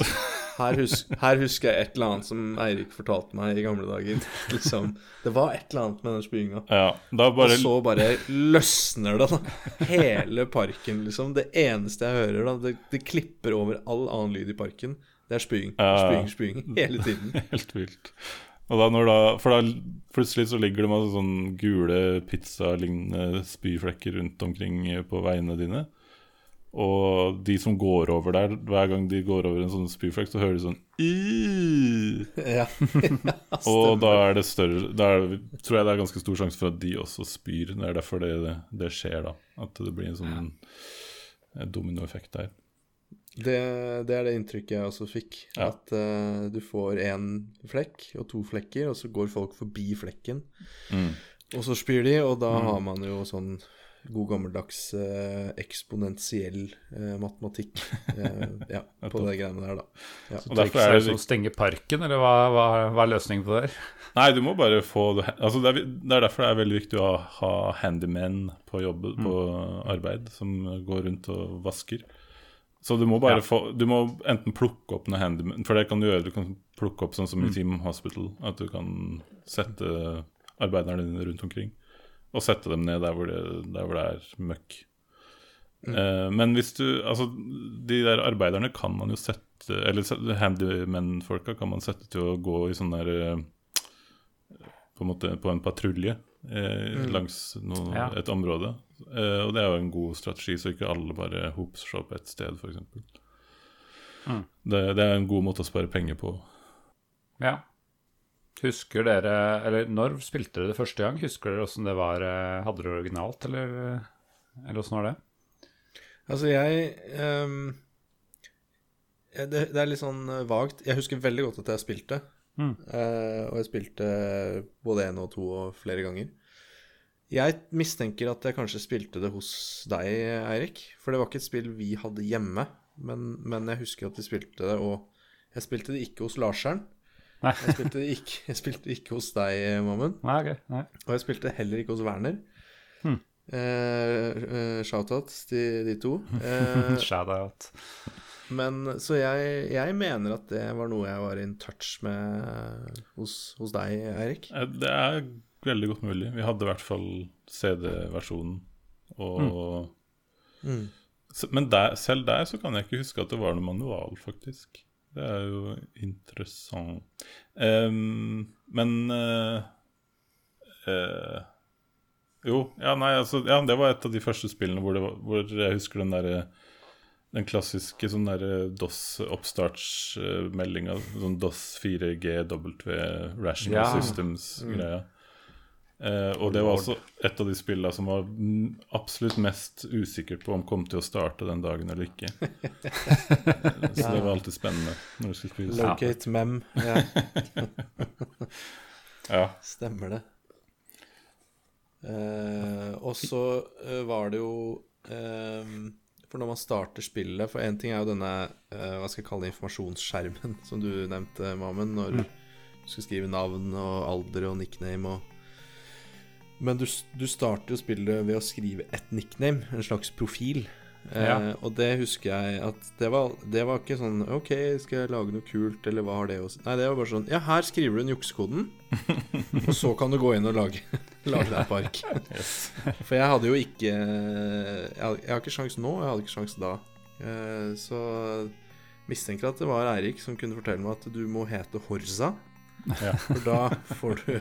Her, hus her husker jeg et eller annet som Eirik fortalte meg i gamle dager. Liksom, Det var et eller annet med den spyinga. ja, bare Og så bare løsner det, da. Hele parken, liksom. Det eneste jeg hører, da, det, det klipper over all annen lyd i parken. Det er spying. Spying, spying. Hele tiden. Helt vilt. Og da når da, For da plutselig så ligger det masse sånn gule pizzalignende spyflekker rundt omkring på veiene dine. Og de som går over der, hver gang de går over en sånn spyflekk, så hører de sånn! Ja. Og da er det større Da er, tror jeg det er ganske stor sjanse for at de også spyr. Det er derfor det, det, det skjer, da. At det blir en sånn eh, dominoeffekt der. Det, det er det inntrykket jeg også fikk. Ja. At uh, du får én flekk og to flekker, og så går folk forbi flekken. Mm. Og så spyr de, og da har man jo sånn god gammeldags eh, eksponentiell eh, matematikk eh, ja, på det greiene der, da. Ja. Så derfor er det å stenge parken, eller hva, hva, hva er løsningen på det? her? Nei, du må bare få det altså det, er, det er derfor det er veldig viktig å ha handymen på jobb, på arbeid, som går rundt og vasker. Så du må bare Ja. få Du må enten plukke opp noen handymen, for det kan du gjøre. Du kan plukke opp sånn som i Mm. Team Hospital, at du kan sette arbeiderne dine rundt omkring. Og sette dem ned der hvor det, der hvor det er møkk. Eh, men hvis du Altså, de der arbeiderne kan man jo sette Eller handyman-folka kan man sette til å gå i sånn der eh, På en måte på en patrulje eh, langs noe, Ja. et område. Eh, og det er jo en god strategi, så ikke alle bare hoper seg opp et sted, f.eks. Mm. Det, det er en god måte å spare penger på. Ja. Husker dere Eller når spilte dere det første gang? Husker dere åssen det var? eh, Hadde dere det originalt, eller, eller åssen var det? Altså, jeg um, det, det er litt sånn eh, vagt. Jeg husker veldig godt at jeg spilte. Mm. Uh, og jeg spilte både én og to og flere ganger. Jeg mistenker at jeg kanskje spilte det hos deg, Eirik. For det var ikke et spill vi hadde hjemme. Men, men jeg husker at vi spilte det, og jeg spilte det ikke hos Larseren. Nei. Jeg spilte ikke, jeg spilte ikke hos deg, Mammen. Nei, okay. Nei. Og jeg spilte heller ikke hos Werner. Hmm. Eh, eh, Shout-out til de to. Eh, Shout out. men så jeg, jeg mener at det var noe jeg var in touch med hos, hos deg, Eirik. Eh, Det er veldig godt mulig. Vi hadde i hvert fall CD-versjonen. Og Mm. Mm. Men der, selv der så kan jeg ikke huske at det var noe manual, faktisk. Det er jo interessant. Um, men uh, uh, Jo, ja, nei, altså Ja, det var et av de første spillene hvor, det var, hvor jeg husker den derre den klassiske sånn der DOS-oppstartsmeldinga, sånn DOS 4GW Rational Ja. Systems-greia. Eh, og det var også et av de spillene som var mm, absolutt mest usikker på om kom til å starte den dagen eller ikke. Så det var alltid spennende når du skulle spille. Locate mem. Ja, Ja. stemmer det. Eh, og så eh, var det jo eh, For når man starter spillet For én ting er jo denne hva skal jeg kalle det, informasjonsskjermen som du nevnte, Mamen, når du skal skrive navn og alder og nickname og Men du, du starter jo spillet ved å skrive et nickname, en slags profil. Eh, og det husker jeg at det var, det var ikke sånn OK, skal jeg lage noe kult, eller hva har det å si? Nei, det var bare sånn Ja, her skriver du inn juksekoden, og så kan du gå inn og lage, lage deg park. Yes. For jeg hadde jo ikke Jeg, jeg har ikke sjans nå, jeg hadde ikke sjans da. Eh, så mistenker at det var Eirik som kunne fortelle meg at du må hete Horza. Ja. For da får du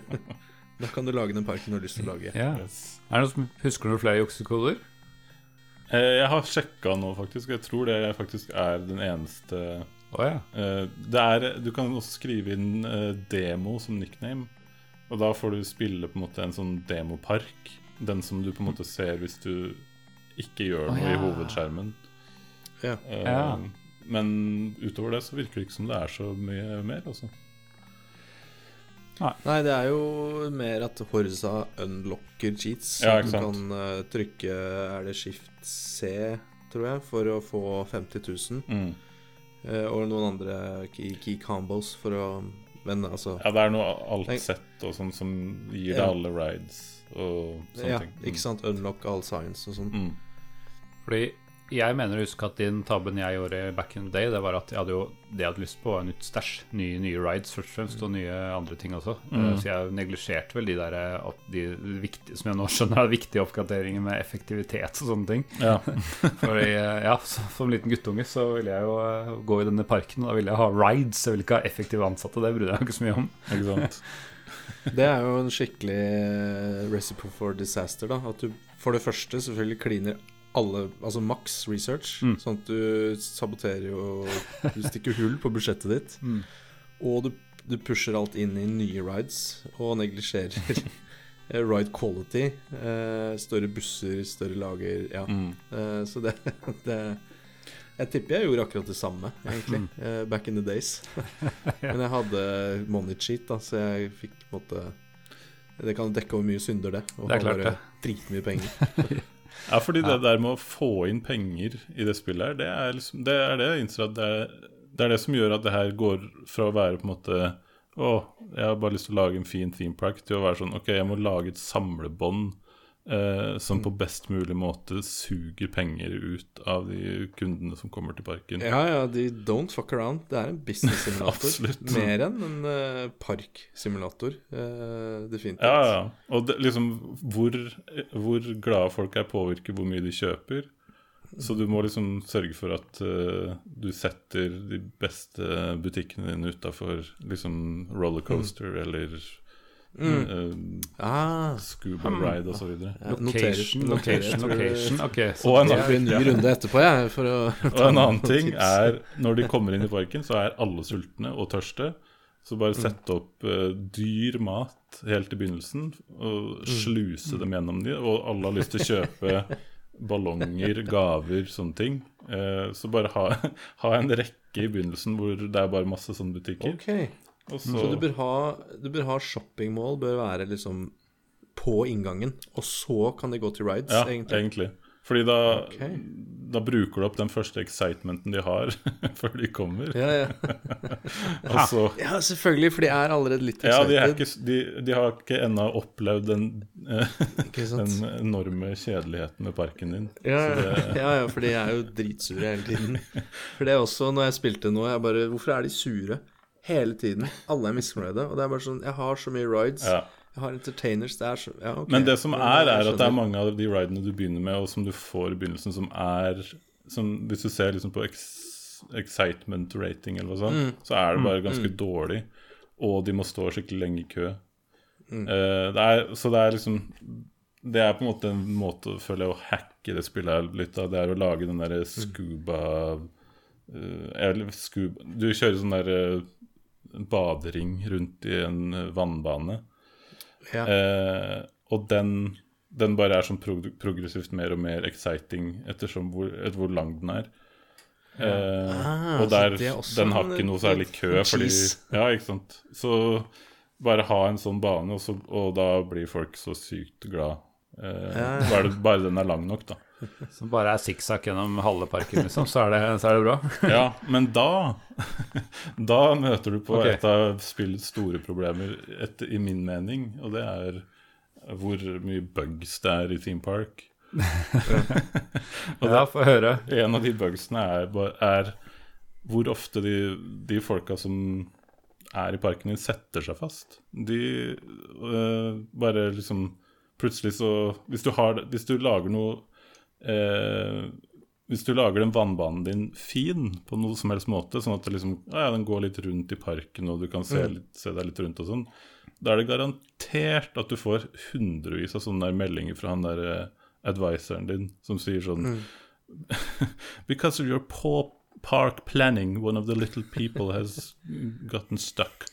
Da kan du lage den parken du har lyst til å lage. Ja. Yes. Er det noen som husker noen flere juksekoder? Eh, jeg har sjekka nå, faktisk. Jeg tror det faktisk er den eneste oh, ja. Eh, det er, du kan også skrive inn eh, demo som nickname. Og da får du spille på en måte en sånn demopark. Den som du på en måte ser hvis du ikke gjør noe i ja. hovedskjermen. Ja. Eh, Ja. Men utover det så virker det ikke som det er så mye mer, altså. Nei, det er jo mer at Horza unlocker cheats. Ja, du kan uh, trykke Er det skift C, tror jeg, for å få 50 000. Mm. Uh, og noen andre key, key combos for å Men altså Ja, det er noe alt-sett og sånn som gir deg Ja. alle rides og sånne Ja, ting. ikke sant? Unlock all science og sånn. Mm. Fordi jeg mener å huske at din tabben jeg gjorde back in the day, det var at jeg hadde jo det jeg hadde lyst på, var nytt stæsj. Nye, nye rides først og fremst, og nye andre ting også. Mm. Eh, Så jeg neglisjerte vel de der eh, de viktige, som jeg nå skjønner er viktige oppgraderinger med effektivitet og sånne ting. Ja. Fordi, eh, ja, så- Som liten guttunge så ville jeg jo gå i denne parken, og da ville jeg ha rides. Jeg ville ikke ha effektive ansatte, det brydde jeg meg ikke så mye om. Ikke sant? Det er jo en skikkelig recipe for disaster, da. At du for det første selvfølgelig kliner alle Altså maks research, Mm. sånn at du saboterer jo Du stikker hull på budsjettet ditt. Mm. Og du, du pusher alt inn i nye rides og neglisjerer eh, ride quality. Eh, større busser, større lager. Ja. Mm. Eh, så det, det Jeg tipper jeg gjorde akkurat det samme, egentlig. eh, back in the days. Men jeg hadde money cheat, da, så jeg fikk på en måte Det kan dekke over mye synder, det. Og Det er klart det. dritmye penger. Ja, fordi det der med å få inn penger i det spillet her, det er, liksom, det, er det jeg innser at det er, det er det som gjør at det her går fra å være på en måte Å, jeg har bare lyst til å lage en fin theme park, til å være sånn Ok, jeg må lage et samlebånd eh, som på best mulig måte suger penger ut av de kundene som kommer til parken. Ja, ja, de don't fuck around. Det er en business-simulator. Mer enn en uh, parksimulator. Uh, definitivt. Ja, ja. Og det, liksom hvor, hvor glade folk er påvirker hvor mye de kjøper. Så du må liksom sørge for at uh, du setter de beste butikkene dine utafor liksom rollercoaster eller Mm. Uh, Ah, scuba ride osv. ja, Location, location, location. Ok, så Og en det Det er- blir en ny runde etterpå, jeg, for å Og en annen ting er når de kommer inn i parken, så er alle sultne og tørste. Så bare sette opp uh, dyr mat helt i begynnelsen og sluse dem gjennom de, og alle har lyst til å kjøpe ballonger, gaver, sånne ting. Uh, så bare ha, ha en rekke i begynnelsen hvor det er bare masse sånne butikker. Ok. Og så, Så du bør ha, du bør ha shoppingmål bør være liksom på inngangen, og så kan det gå til rides, Ja, egentlig. egentlig. Fordi da, okay. da bruker du opp den første excitementen de har før de kommer. Ja, ja. altså, ja, selvfølgelig, for de er allerede litt Ja, de, er ikke, de, de har ikke ennå opplevd den, eh, den enorme kjedeligheten med parken din. Ja, ja, det- ja, ja, for de er jo dritsure hele tiden. For det er også, når jeg spilte nå, jeg bare Hvorfor er de sure hele tiden? Alle er misfornøyde. Og det er bare sånn Jeg har så mye rides. Ja. Jeg har entertainers. Det er så Ja, okay. Men det som er, er at det er mange av de ridene du begynner med, og som du får i begynnelsen, som er som, Hvis du ser liksom på ex, excitement rating eller noe sånt, Mm. så er det bare ganske dårlig. Og de må stå skikkelig lenge i kø. Mm. Uh, det er, så det er liksom Det er på en måte en måte føler jeg, å hacke det spillet her litt av. Det er å lage den derre scuba uh, Eller scuba Du kjører sånn derre badering rundt i en eh, vannbane. ja. Eh, og den, den bare er sånn prog progressivt mer og mer exciting ettersom hvor, etter hvor lang den er. Eh, Ah, og der, er den har ikke noe særlig kø. Fordi, ja, ikke sant. Så bare ha en sånn bane, og, så, og da blir folk så sykt glad. Eh, bare, bare den er lang nok, da. Som bare er sikksakk gjennom halve parken, liksom, så er det, så er det bra. Ja, men da Da møter du på okay. et av spillets store problemer, et, i min mening, og det er hvor mye bugs det er i Theme Park. Ja, få høre. En av de bugsene er, er hvor ofte de, de folka som er i parken din, setter seg fast. De øh, bare liksom Plutselig så Hvis du, har, hvis du lager noe eh, Hvis du lager den vannbanen din fin på noe som helst måte, sånn at det liksom, ja, ja, den går litt rundt i parken, og du kan se, litt, se deg litt rundt og sånn, da er det garantert at du får hundrevis av sånne meldinger fra han der eh, adviseren din som sier sånn Because of your poor park planning, one of the little people has gotten stuck.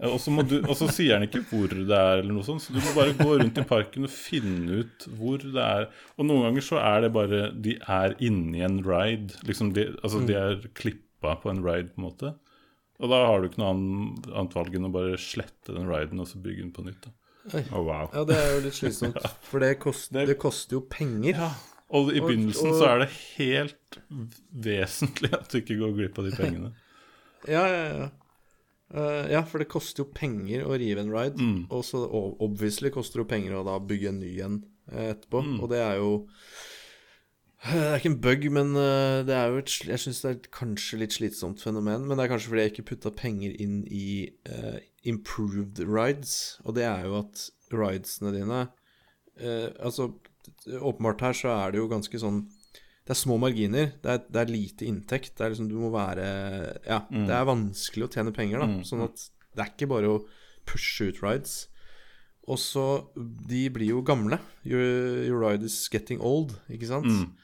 Og så, og sier han ikke hvor det er, eller noe sånt, så du må bare gå rundt i parken og finne ut hvor det er. Og noen ganger så er det bare De er inni en ride. Liksom de, altså de er klippa på en ride, på en måte. Og da har du ikke noe annet, valg enn å bare slette den riden og så bygge den på nytt. Da. Oh, wow. ja, det er jo litt slitsomt. For det, kost, det koster jo penger. Ja, og i Og- begynnelsen og- så er det helt vesentlig at du ikke går glipp av de pengene. Ja, ja, ja. Eh, ja, for det koster jo penger å rive en ride. Mm. Og så obviously koster det jo penger å da bygge en ny en eh, etterpå. Mm. Og det er jo Det er ikke en bug, men eh, det er jo et Jeg syns det er et kanskje litt slitsomt fenomen. Men det er kanskje fordi jeg ikke putta penger inn i uh, improved rides. Og det er jo at ridesene dine uh, Altså, åpenbart her så er det jo ganske sånn det er små marginer, det er, det er lite inntekt. Det er liksom, være Ja, det er vanskelig å tjene penger, da. Mm. Sånn at det er ikke bare å pushe ut rides. Og så De blir jo gamle. Your, your ride is getting old, ikke sant? Mm.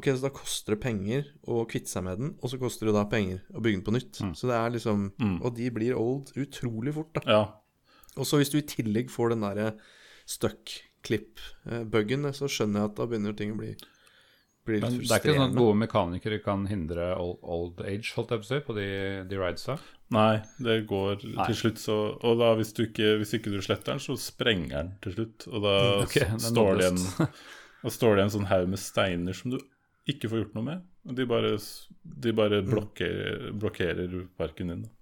Ok, så da koster det penger å kvitte seg med den, og så koster det da penger å bygge den på nytt. Så det er liksom Mm. Og de blir old utrolig fort, da. Ja. Og så hvis du i tillegg får den derre stuck-klipp-buggen, så skjønner jeg at da begynner ting å bli, bli litt Men det er ikke sånn at gode mekanikere kan hindre old, old age, holdt jeg på å si, på de, de ridesa? Nei, det går Nei. til slutt så Og da hvis du ikke, hvis ikke du sletter den, så sprenger den til slutt. Og da okay, står, det en, står det en sånn haug med steiner som du ikke får gjort noe med. Og de bare, de bare blokkerer, blokkerer parken din. da.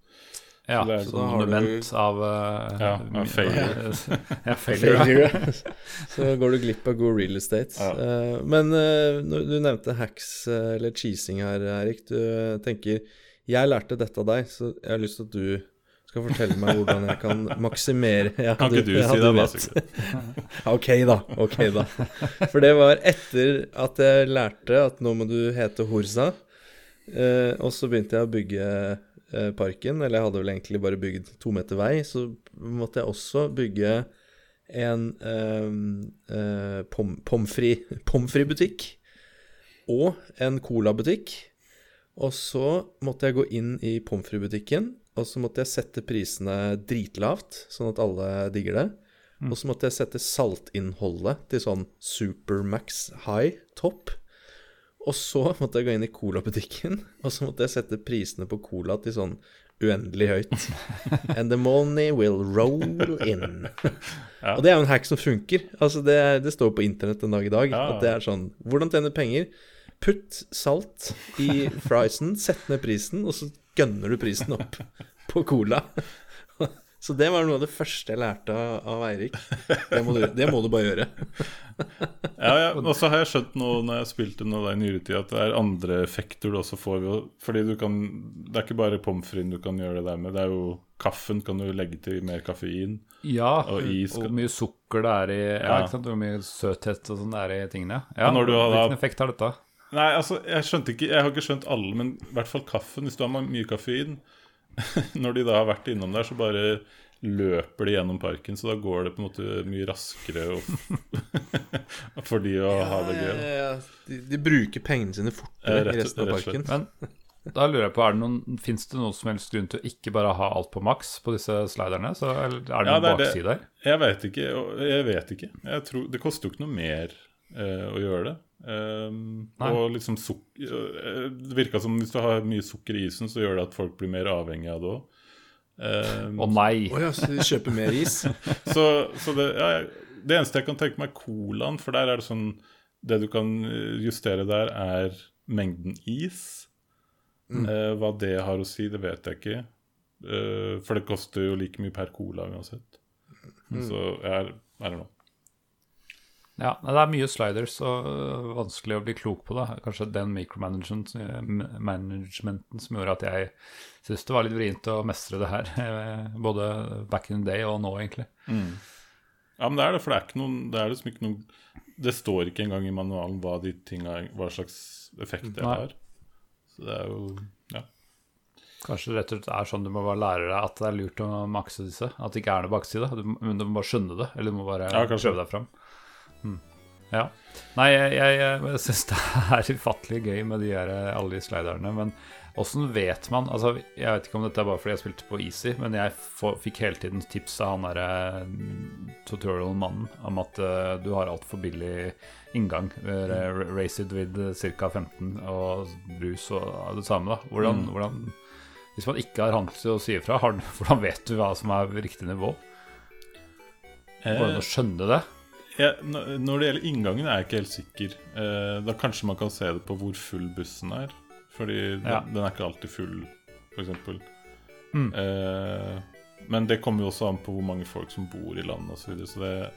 Ja, så, så da har da monument av uh, Ja, av failure. ja, failure. Failure. så går du glipp av god real estate. Ja. Uh, men uh, du nevnte hacks eller cheesing her, Erik. Du tenker Jeg lærte dette av deg, så jeg har lyst til at du skal fortelle meg hvordan jeg kan maksimere ja, Kan ikke du du si det, da, Vassegud? Ok, da. Ok, da. For det var etter at jeg lærte at nå må du hete Horsa. Eh, og så begynte jeg å bygge parken, eller jeg hadde vel egentlig bare bygd to meter vei. Så måtte jeg også bygge en eh, eh, pommes frites-butikk. Og en colabutikk. Og så måtte jeg gå inn i pommes frites-butikken, og så måtte jeg sette prisene dritlavt, sånn at alle digger det. Og så måtte jeg sette saltinnholdet til sånn Supermax high top. Og så måtte jeg gå inn i colabutikken, og så måtte jeg sette prisene på cola til sånn uendelig høyt. And the money will roll in. Ja. Og det er jo en hack som funker. Altså det, det står på internett en dag i dag. Ja. At det er sånn Hvordan tjene penger? Putt salt i friesen, sett ned prisen, og så gønner du prisen opp på cola. Så det var noe av det første jeg lærte av, Eirik. Det må, du, det må du bare gjøre. Ja, ja. Og så har jeg skjønt nå når jeg spilte nå da i nyere tid, at det er andre effekter du også får Fordi du kan Det er ikke bare pommes fritesen du kan gjøre det der med. Det er jo Kaffen kan du legge til mer kaffein. Ja, Og is og skal- mye sukker det er i Ja, Ja. ikke sant? Hvor mye søthet og sånn det er i tingene. Ja, når du har Hvilken effekt har dette? Nei, altså, jeg skjønte ikke Jeg har ikke skjønt alle, men i hvert fall kaffen. Hvis du har mye kaffein Når de da har vært innom der, så bare løper de gjennom parken. Så da går det på en måte mye raskere og for de å ha det gøy. Ja, ja, de, de bruker pengene sine fortere rett- i resten av parken. Men da lurer jeg på, er det noen, Fins det noen som helst grunn til å ikke bare ha alt på maks på disse sliderne? Så, eller er det Ja, noen er det. bakside her? Jeg vet ikke. Jeg vet ikke. Jeg tror, det koster jo ikke noe mer eh, å gjøre det. Um, og liksom suk eh, Det virka som hvis du har mye sukker i isen, så gjør det at folk blir mer avhengig av det òg. Um, Å nei! Oh, ja, så de kjøper mer is? Så, så det, ja, det eneste jeg kan tenke meg, er colaen. For der er det sånn Det du kan eh, justere der, er mengden is. Eh, hva det har å si, det vet jeg ikke. Uh, for det koster jo like mye per cola uansett. Så jeg er er det know. Ja, Det er mye sliders og øh, vanskelig å bli klok på det. Kanskje den micromanagementen som gjorde at jeg syntes det var litt vrient å mestre det her. Både back in the day og nå, egentlig. Ja, men det er det, for det er ikke noen Det er liksom ikke noen Det står ikke engang i manualen hva de tinga Hva slags effekt det har. Så det er jo Ja. Kanskje det rett og slett er sånn du må bare lære deg at det er lurt å makse disse. At det ikke er noe bakside. Du, du må bare skjønne det, eller du må bare Ja, prøve deg fram. Mm. Ja. Nei, jeg, jeg, jeg syns det er ufattelig gøy med de her, alle de sliderne. Men åssen vet man Altså, Jeg vet ikke om dette er bare fordi jeg spilte på Easy, men jeg fikk hele tiden tips av han derre tutorial-mannen om at uh, du har altfor billig inngang. Uh, Raced with ca. 15 og brus og det samme. da Hvordan, Mm. hvordan Hvis man ikke har hans til å si ifra, hvordan vet du hva som er riktig nivå? Går det an å skjønne det? Ja, når det gjelder inngangen, er jeg ikke helt sikker. Eh, da kanskje man kan se det på hvor full bussen er. Fordi den, Ja. den er ikke alltid full, f.eks. Mm. Eh, men det kommer jo også an på hvor mange folk som bor i landet osv. Så videre, så det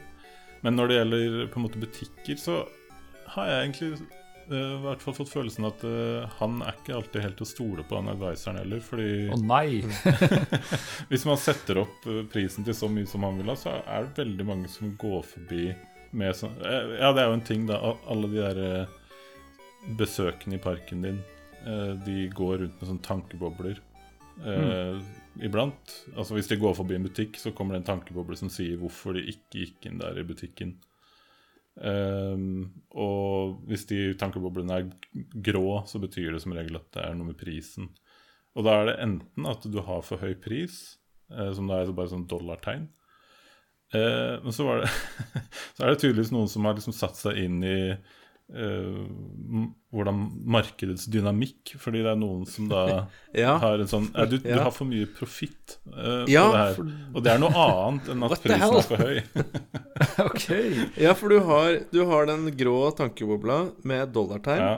Men når det gjelder på en måte butikker, så har jeg egentlig i hvert fall fått følelsen at eh, han er ikke alltid helt til å stole på, han adviseren heller. Fordi Å nei! hvis man setter opp eh, prisen til så mye som han vil ha, så er det veldig mange som går forbi med sånn eh, Ja, det er jo en ting, da. Alle de der besøkende besøkene i parken din, eh, de går rundt med sånne tankebobler. Mm. Iblant. Altså Hvis de går forbi en butikk, så kommer det en tankeboble som sier hvorfor de ikke gikk inn der i butikken. Um, og hvis de tankeboblene er grå, så betyr det som regel at det er noe med prisen. Og da er det enten at du har for høy pris, eh, som da er bare sånn dollartegn. Eh, men så, var det så er det tydeligvis noen som har liksom satt seg inn i eh, hvordan markedets dynamikk. Fordi det er noen som da Ja. har en sånn eh, du, du har for mye profitt eh, Ja, på det her. for- Og det er noe annet enn at prisen er for høy. ok. Ja, for du har, du har den grå tankebobla med dollartegn, Ja.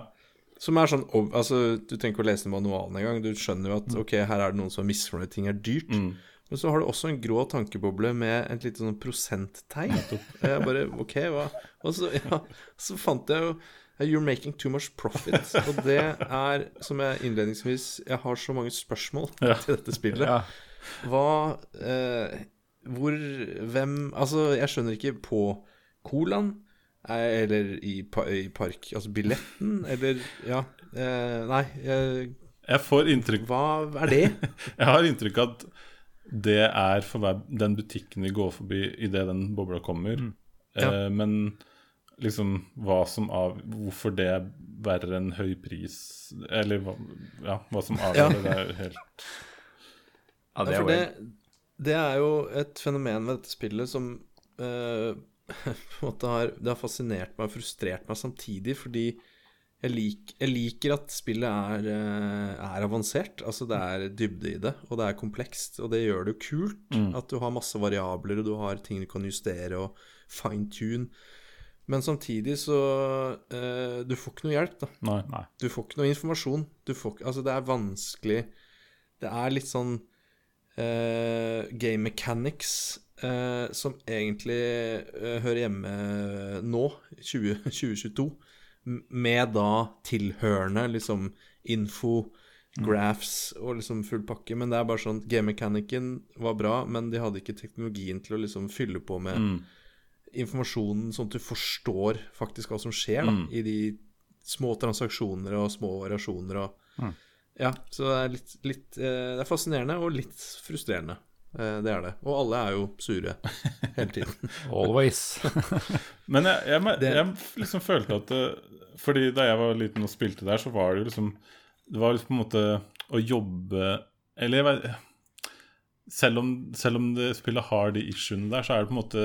som er sånn Altså, du trenger ikke å lese manualen engang. Du skjønner jo at ok, her er det noen som er misfornøyd, ting er dyrt. Mm. Men så har du også en grå tankeboble med et lite sånn prosenttegn. Og jeg bare OK, hva Og så, ja, så fant jeg jo You're making too much profit. Og det er, som jeg innledningsvis Jeg har så mange spørsmål Ja. til dette spillet. Ja. Hva eh, Hvor Hvem Altså, jeg skjønner ikke på Colaen eh, eller i, i park Altså billetten, eller Ja. Eh, nei, jeg, Jeg får inntrykk hva er det? Jeg har inntrykk av at det er for hver, den butikken vi går forbi idet den bobla kommer. Ja. Eh, men liksom hva som av Hvorfor det er verre enn høy pris Eller hva, ja, hva som avgjør Ja. det, det er helt Ja, det er det, det er jo et fenomen ved dette spillet som eh, på en måte har Det har fascinert meg og frustrert meg samtidig, fordi jeg, lik, jeg liker at spillet er, eh, er avansert. Altså det er dybde i det, og det er komplekst. Og det gjør det jo kult. At du har masse variabler, og du har ting du kan justere og fine-tune. Men samtidig så eh, Du får ikke noe hjelp, da. Nei. Nei. Du får ikke noe informasjon. Du får, ikke- altså, det er vanskelig Det er litt sånn eh, game mechanics eh, som egentlig eh, hører hjemme nå, 20, 2022, m- med da tilhørende liksom info, graphs og liksom full pakke. Men det er bare sånn Game mechanicen var bra, men de hadde ikke teknologien til å liksom fylle på med Mm. informasjonen, sånn at du forstår faktisk hva som skjer da, Mm. i de små transaksjoner og små variasjoner. Og, Mm. Ja, så det er litt, litt eh, Det er fascinerende og litt frustrerende. Eh, det er det. Og alle er jo sure hele tiden. Always. Men jeg, jeg, jeg liksom følte at det, Fordi da jeg var liten og spilte der, så var det jo liksom Det var liksom på en måte å jobbe Eller jeg vet selv om, selv om det spillet har de issuene der, så er det på en måte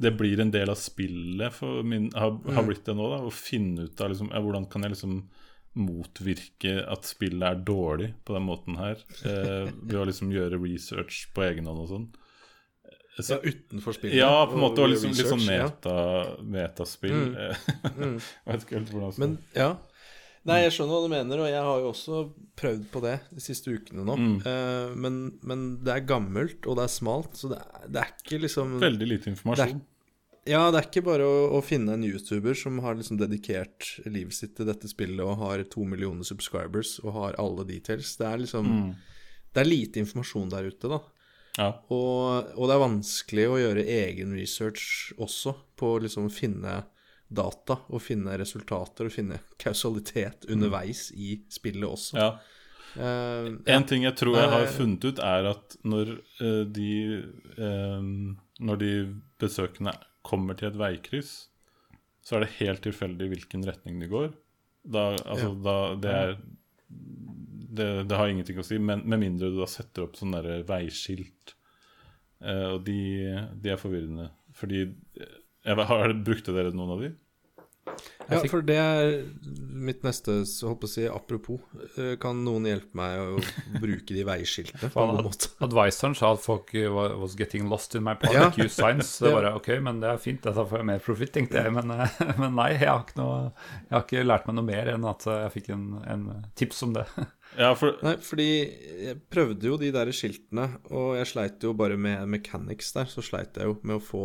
Det blir en del av spillet for min, har, har blitt det nå. da Å finne ut av liksom, ja, hvordan kan jeg liksom motvirke at spillet er dårlig på den måten her. Eh, ved å liksom gjøre research på egen hånd og sånn. Så utenfor spillet. Ja, på en måte. Og og liksom, litt sånn meta, ja. meta, metaspill. Eh, Mm. jeg vet ikke helt hvordan Men ja. Nei, jeg skjønner hva du mener, og jeg har jo også prøvd på det de siste ukene nå. Mm. Eh, men, men det er gammelt, og det er smalt, så det er, det er ikke liksom Veldig lite informasjon. Ja, det er ikke bare å, å finne en YouTuber som har liksom dedikert livet sitt til dette spillet og har to millioner subscribers og har alle details. Det er liksom Mm. Det er lite informasjon der ute, da. Ja. Og, og det er vanskelig å gjøre egen research også, på å liksom finne data og finne resultater og finne kausalitet underveis i spillet også. Mm. ja. Uh, En ting jeg tror jeg har funnet ut, er at når uh, de eh, Når de besøkende kommer til et veikryss, så er det helt tilfeldig hvilken retning de går. Da, altså, da det er det, det har ingenting å si, men med mindre du da setter opp sånne der veiskilt. Eh, og de, de er forvirrende. Fordi eh, jeg, har, Brukte dere noen av de? Ja, for det er mitt neste så håper jeg, å si apropos. eh, Kan noen hjelpe meg å bruke de veiskiltene på en god måte? Advisoren sa at folk uh, was getting lost in my park, Ja. you signs. Det var bare, ok, men det er fint, dette får jeg mer profit, tenkte jeg. Men, eh, men nei, jeg har, ikke noe, jeg har ikke lært meg noe mer enn at eh, jeg fikk en, en tips om det. Ja, for Nei, fordi jeg prøvde jo de der skiltene, og jeg sleit jo bare med mechanics der. Så sleit jeg jo med å få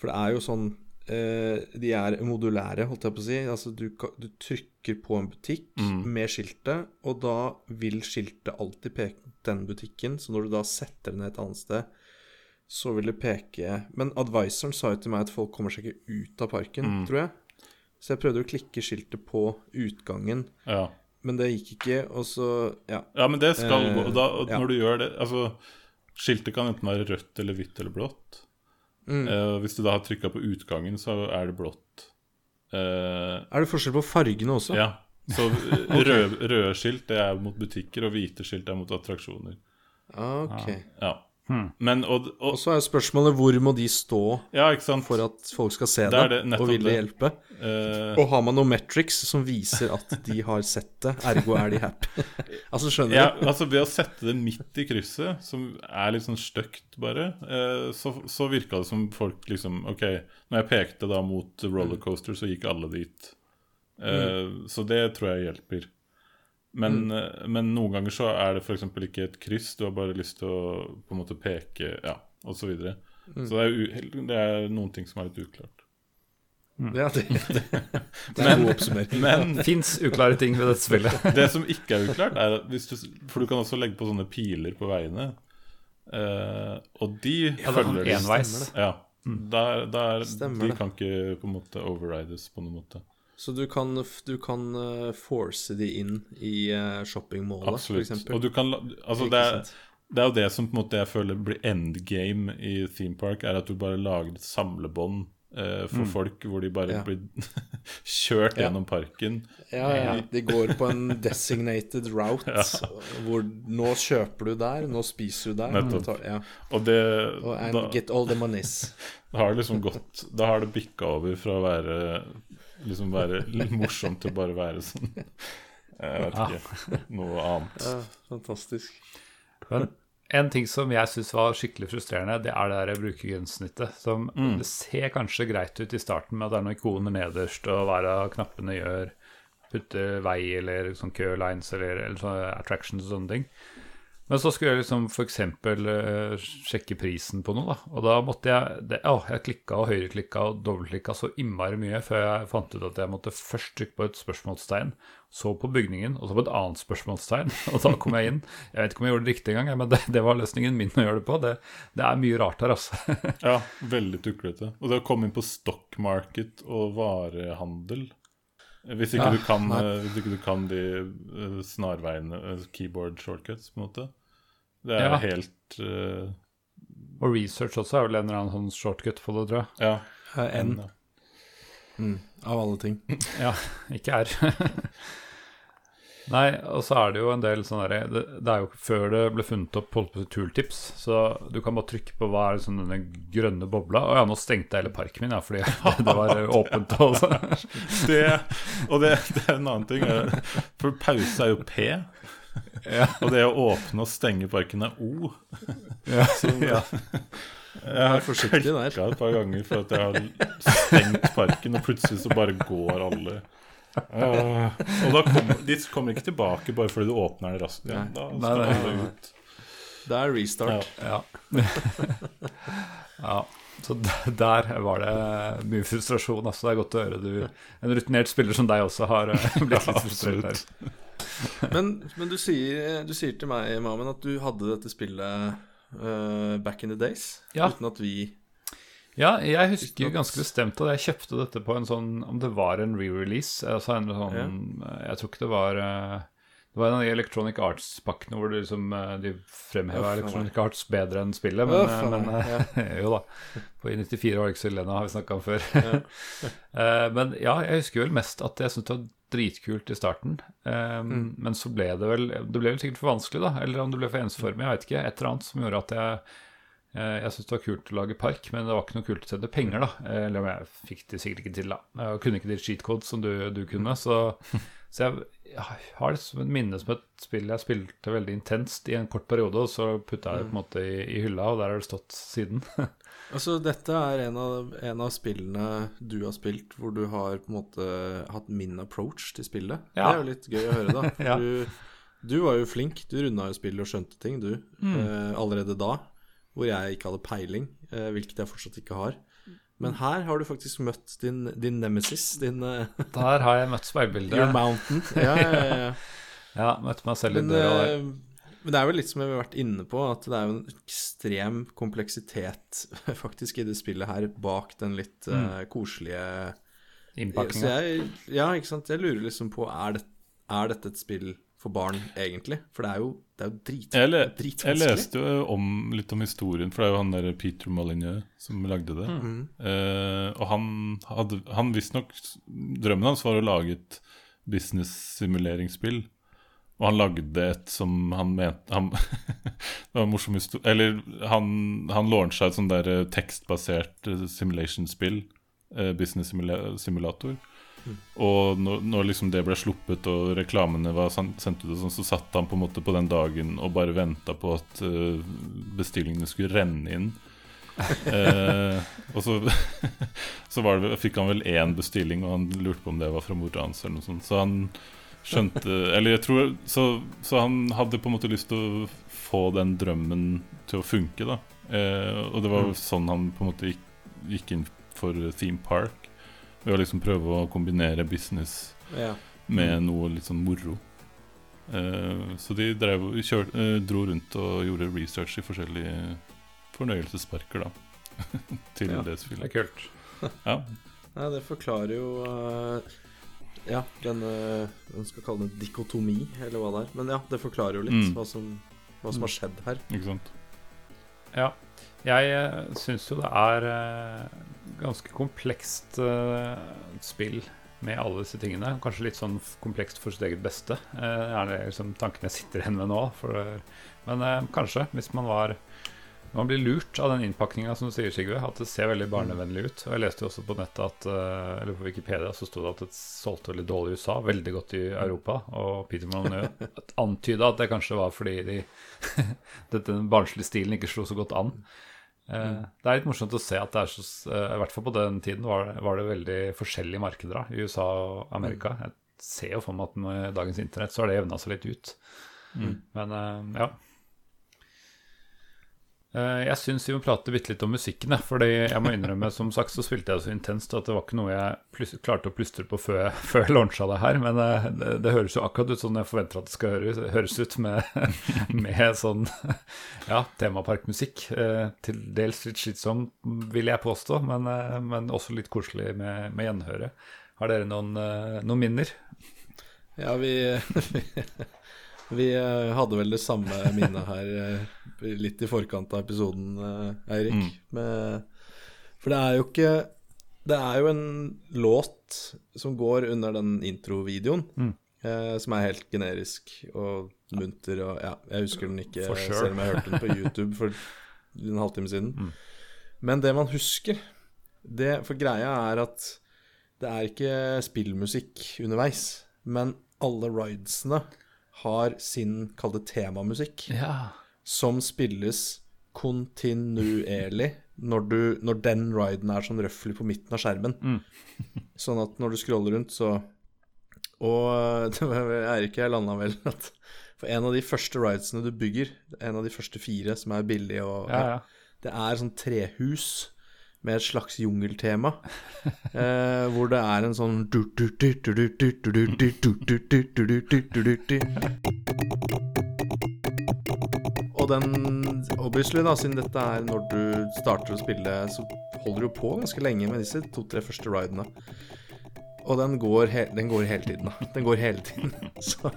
For det er jo sånn eh, De er modulære, holdt jeg på å si. Altså du, du trykker på en butikk med skiltet, og da vil skiltet alltid peke mot den butikken. Så når du da setter det ned et annet sted, så vil det peke Men advisoren sa jo til meg at folk kommer seg ikke ut av parken, tror jeg. Så jeg prøvde å klikke skiltet på utgangen. ja. Men det gikk ikke, og så Ja. Ja, men det skal Eh, gå. Og da, og ja. du gjør det Altså, skiltet kan enten være rødt eller hvitt eller blått. Mm. Uh, hvis du da har trykka på utgangen, så er det blått. Uh, Er det forskjell på fargene også? ja. Så okay. røde, røde skilt det er mot butikker, og hvite skilt er mot attraksjoner. Ah, Ok. Ja. Hmm. Men og, Og og så er spørsmålet hvor må de stå Ja, ikke sant. for at folk skal se Det det, det, og vil det. hjelpe? Uh, Og har man noen metrics som viser at de har sett det, ergo er de happy? altså, skjønner ja, du? altså Ved å sette det midt i krysset, som er litt sånn stygt bare, uh, så, så virka det som folk liksom Ok, når jeg pekte da mot rollercoaster, så gikk alle dit. Eh, Så det tror jeg hjelper. Men, mm. men noen ganger så er det f.eks. ikke et kryss, du har bare lyst til å på en måte peke, ja, osv. Så, videre. så det er, u det er noen ting som er litt uklart. Ja, det, det, det er en god oppsummering. Men Fins uklare ting ved dette spillet. det som ikke er uklart, er at hvis du For du kan også legge på sånne piler på veiene. Uh, og de Ja, det er følger sånn enveis. Ja. Der, der, de det. kan ikke på en måte overrides på noen måte. Så du kan, du kan eh, force de inn i uh, shoppingmålet, f.eks. Og du kan Altså, det er, det er jo det som på en måte jeg føler blir endgame i Theme Park, er at du bare lager et samlebånd uh, for Mm. folk, hvor de bare Ja. blir kjørt Ja. gjennom parken. Ja, ja. De går på en designated route. Hvor nå kjøper du der, nå spiser du der. Nettopp. tar- Ja. Og det Og and da, get all the monies. da har det liksom gått Da har det bikka over fra å være Liksom være litt morsomt til å bare være sånn Jeg vet ikke. Noe annet. Ja, fantastisk. Men en ting som jeg syns var skikkelig frustrerende, det er det der brukergrensesnittet. Som Mm. det ser kanskje greit ut i starten med at det er noen ikoner nederst, og hva knappene gjør. Putte vei eller sånn kø lines eller, eller sånne attractions og sånne ting. Men så skulle jeg liksom f.eks. Uh, sjekke prisen på noe, da. Og da måtte jeg det, å, Jeg klikka og høyreklikka og dobbeltklikka så innmari mye før jeg fant ut at jeg måtte først trykke på et spørsmålstegn, så på bygningen, og så på et annet spørsmålstegn. Og da kom jeg inn. Jeg vet ikke om jeg gjorde det riktig engang, men det, det var løsningen min å gjøre det på. Det, det er mye rart her, altså. Ja, veldig tuklete. Og det å komme inn på stock market og varehandel Hvis ikke, Ja, du, kan, eh, hvis ikke du kan de eh, snarveiene, eh, keyboard shortcuts, på en måte. Det er Ja. helt uh... Og research også er vel en eller annen sånn shortcut på det, tror jeg. Ja. N ja. mm, av alle ting. Ja, ikke R. Nei, og så er det jo en del sånn derre det, det er jo før det ble funnet opp holdt på med tooltips, så du kan bare trykke på hva er liksom denne grønne bobla. Å ja, nå stengte jeg hele parken min, ja, fordi det var åpent. Også. Det, og det, det er en annen ting. eh, For pause er jo P. Ja. Og det å åpne og stenge parken er O. Ja. Ja. Jeg har klikka et par ganger for at jeg har stengt parken, og plutselig så bare går alle. Uh, og da kommer, de kommer ikke tilbake bare fordi du åpner det raskt igjen. Da skal nei, nei, nei. ut. Det er restart. Ja. ja. Så der var det mye frustrasjon. Altså, det er godt å høre du En rutinert spiller som deg også har eh, blitt litt frustrert. Men, men du, sier, du sier til meg, Mamen, at du hadde dette spillet uh, back in the days. Ja. Uten at vi Ja, jeg husker ganske bestemt at jeg kjøpte dette på en sånn Om det var en re-release. Altså en sånn Jeg tror ikke det var eh, Det var en av de Electronic Arts-pakkene hvor liksom, eh, de fremheva Electronic Electronic Arts bedre enn spillet. Men, Uff, eh, men ja. jo da. På i 94 var det ikke så ille ennå, har vi snakka om før. Ja. men ja, jeg husker vel mest at jeg syntes det var dritkult i starten. Um, Mm. Men så ble det vel Det ble vel sikkert for vanskelig, da. Eller om det ble for ensformig. Jeg vet ikke. Et eller annet som gjorde at jeg jeg syntes det var kult å lage park, men det var ikke noe kult å sende penger, da. Eh, Eller om jeg fikk det sikkert ikke til, da. Jeg kunne ikke de cheatcodes som du, du kunne. Så, så jeg, jeg har det som et minne som et spill jeg spilte veldig intenst i en kort periode, og så putta jeg det på en måte i, i hylla, og der har det stått siden. Altså, dette er en av, en av spillene du har spilt hvor du har på en måte hatt min approach til spillet. Ja. Det er jo litt gøy å høre, da. For Ja. du, du var jo flink. Du runda jo spillet og skjønte ting, du. Mm. Eh, allerede da. Hvor jeg ikke hadde peiling, eh, hvilket jeg fortsatt ikke har. Men her har du faktisk møtt din, din nemesis, din eh, Der har jeg møtt speilbildet. Your mountain. Ja, ja, ja. Ja, møtte meg selv i der. eh, men det er vel litt som jeg har vært inne på, at det er jo en ekstrem kompleksitet faktisk i det spillet her, bak den litt eh, koselige Innpakninga. ja, ikke sant. Jeg lurer liksom på er, det, er dette et spill for barn, egentlig? For det er jo, det er jo drit, Jeg, le, jeg leste jo om, litt om historien, for det er jo han der Peter Molyneux som lagde det. Mm. Eh, og han hadde Han visstnok Drømmen hans var å lage et business-simuleringsspill. Og han lagde et som han mente han, Det var en morsom historie Eller han, han launcha et sånn der tekstbasert eh, simulation-spill. Eh, Og når, når liksom det ble sluppet og reklamene var sendt ut, sånn, så satt han på en måte på den dagen og bare venta på at eh, bestillingene skulle renne inn. Eh, og så, så var det, fikk han vel én bestilling, og han lurte på om det var fra mora hans. Eller noe sånt. Så han skjønte Eller jeg tror så, så han hadde på en måte lyst til å få den drømmen til å funke, da. Eh, og det var mm. sånn han på en måte gikk, gikk inn for Theme Park. Ved å liksom prøve å kombinere business Ja. med noe litt sånn moro. Uh, så de drev, kjør, uh, dro rundt og gjorde research i forskjellige fornøyelsesparker, da. til Ja, det Det er kult. Ja. Nei, det forklarer jo uh, Ja, denne Man skal kalle det dikotomi, eller hva det er. Men ja, det forklarer jo litt Mm. hva, som, hva som har skjedd her. Ikke sant? Ja. Jeg uh, syns jo det er eh, ganske komplekst eh, spill med alle disse tingene. Kanskje litt sånn komplekst for sitt eget beste. Det er liksom tankene jeg sitter igjen med nå. Det- men eh, kanskje, hvis man var man blir lurt av den innpakninga som du sier, Sigve. At det ser veldig barnevennlig ut. Og jeg leste jo også på nettet at eh, Eller på Wikipedia så sto det at det solgte veldig dårlig i USA, veldig godt i Europa. Og Peter Molyneux antyda at det kanskje var fordi de, den barnslige stilen ikke slo så godt an. Eh, Det er litt morsomt å se at det er så eh, I hvert fall på den tiden var, det- var det veldig forskjellige markeder da, i USA og Amerika. Jeg ser jo for meg at med dagens internett så har det jevna seg litt ut. Men eh, ja. Eh, Jeg syns vi må prate bitte litt om musikken. for jeg må innrømme, som sagt, så spilte jeg så intenst at det var ikke noe jeg klarte å plystre på før jeg, launcha det her. Men eh, det, det høres jo akkurat ut som jeg forventer at det skal høres, ut med, med sånn ja, temaparkmusikk. Eh, Til dels litt slitsom, vil jeg påstå, men, men også litt koselig med, med gjenhøret. Har dere noen, noen minner? Ja, vi Vi eh, hadde vel det samme minnet her eh, litt i forkant av episoden, eh, Eirik. Mm. Med, for det er jo ikke Det er jo en låt som går under den introvideoen, Mm. eh, som er helt generisk og munter og Ja, jeg husker den ikke sure. selv om jeg hørte den på YouTube for en halvtime siden. Mm. Men det man husker det, For greia er at det er ikke spillmusikk underveis, men alle ridesene har sin, kall det temamusikk, Ja. som spilles kontinuerlig når, du, når den riden er sånn røftlig på midten av skjermen. Mm. Sånn at når du scroller rundt, så Og Eirik og jeg landa vel at for en av de første ridesene du bygger, en av de første fire som er billige og Ja, ja. det er sånn trehus med et slags jungeltema. Eh, hvor det er en sånn Og den obviously, da, siden dette er når du starter å spille, så holder du på ganske lenge med disse to-tre første ridene. Og den går, den går hele tiden, da. Den går hele tiden. Så,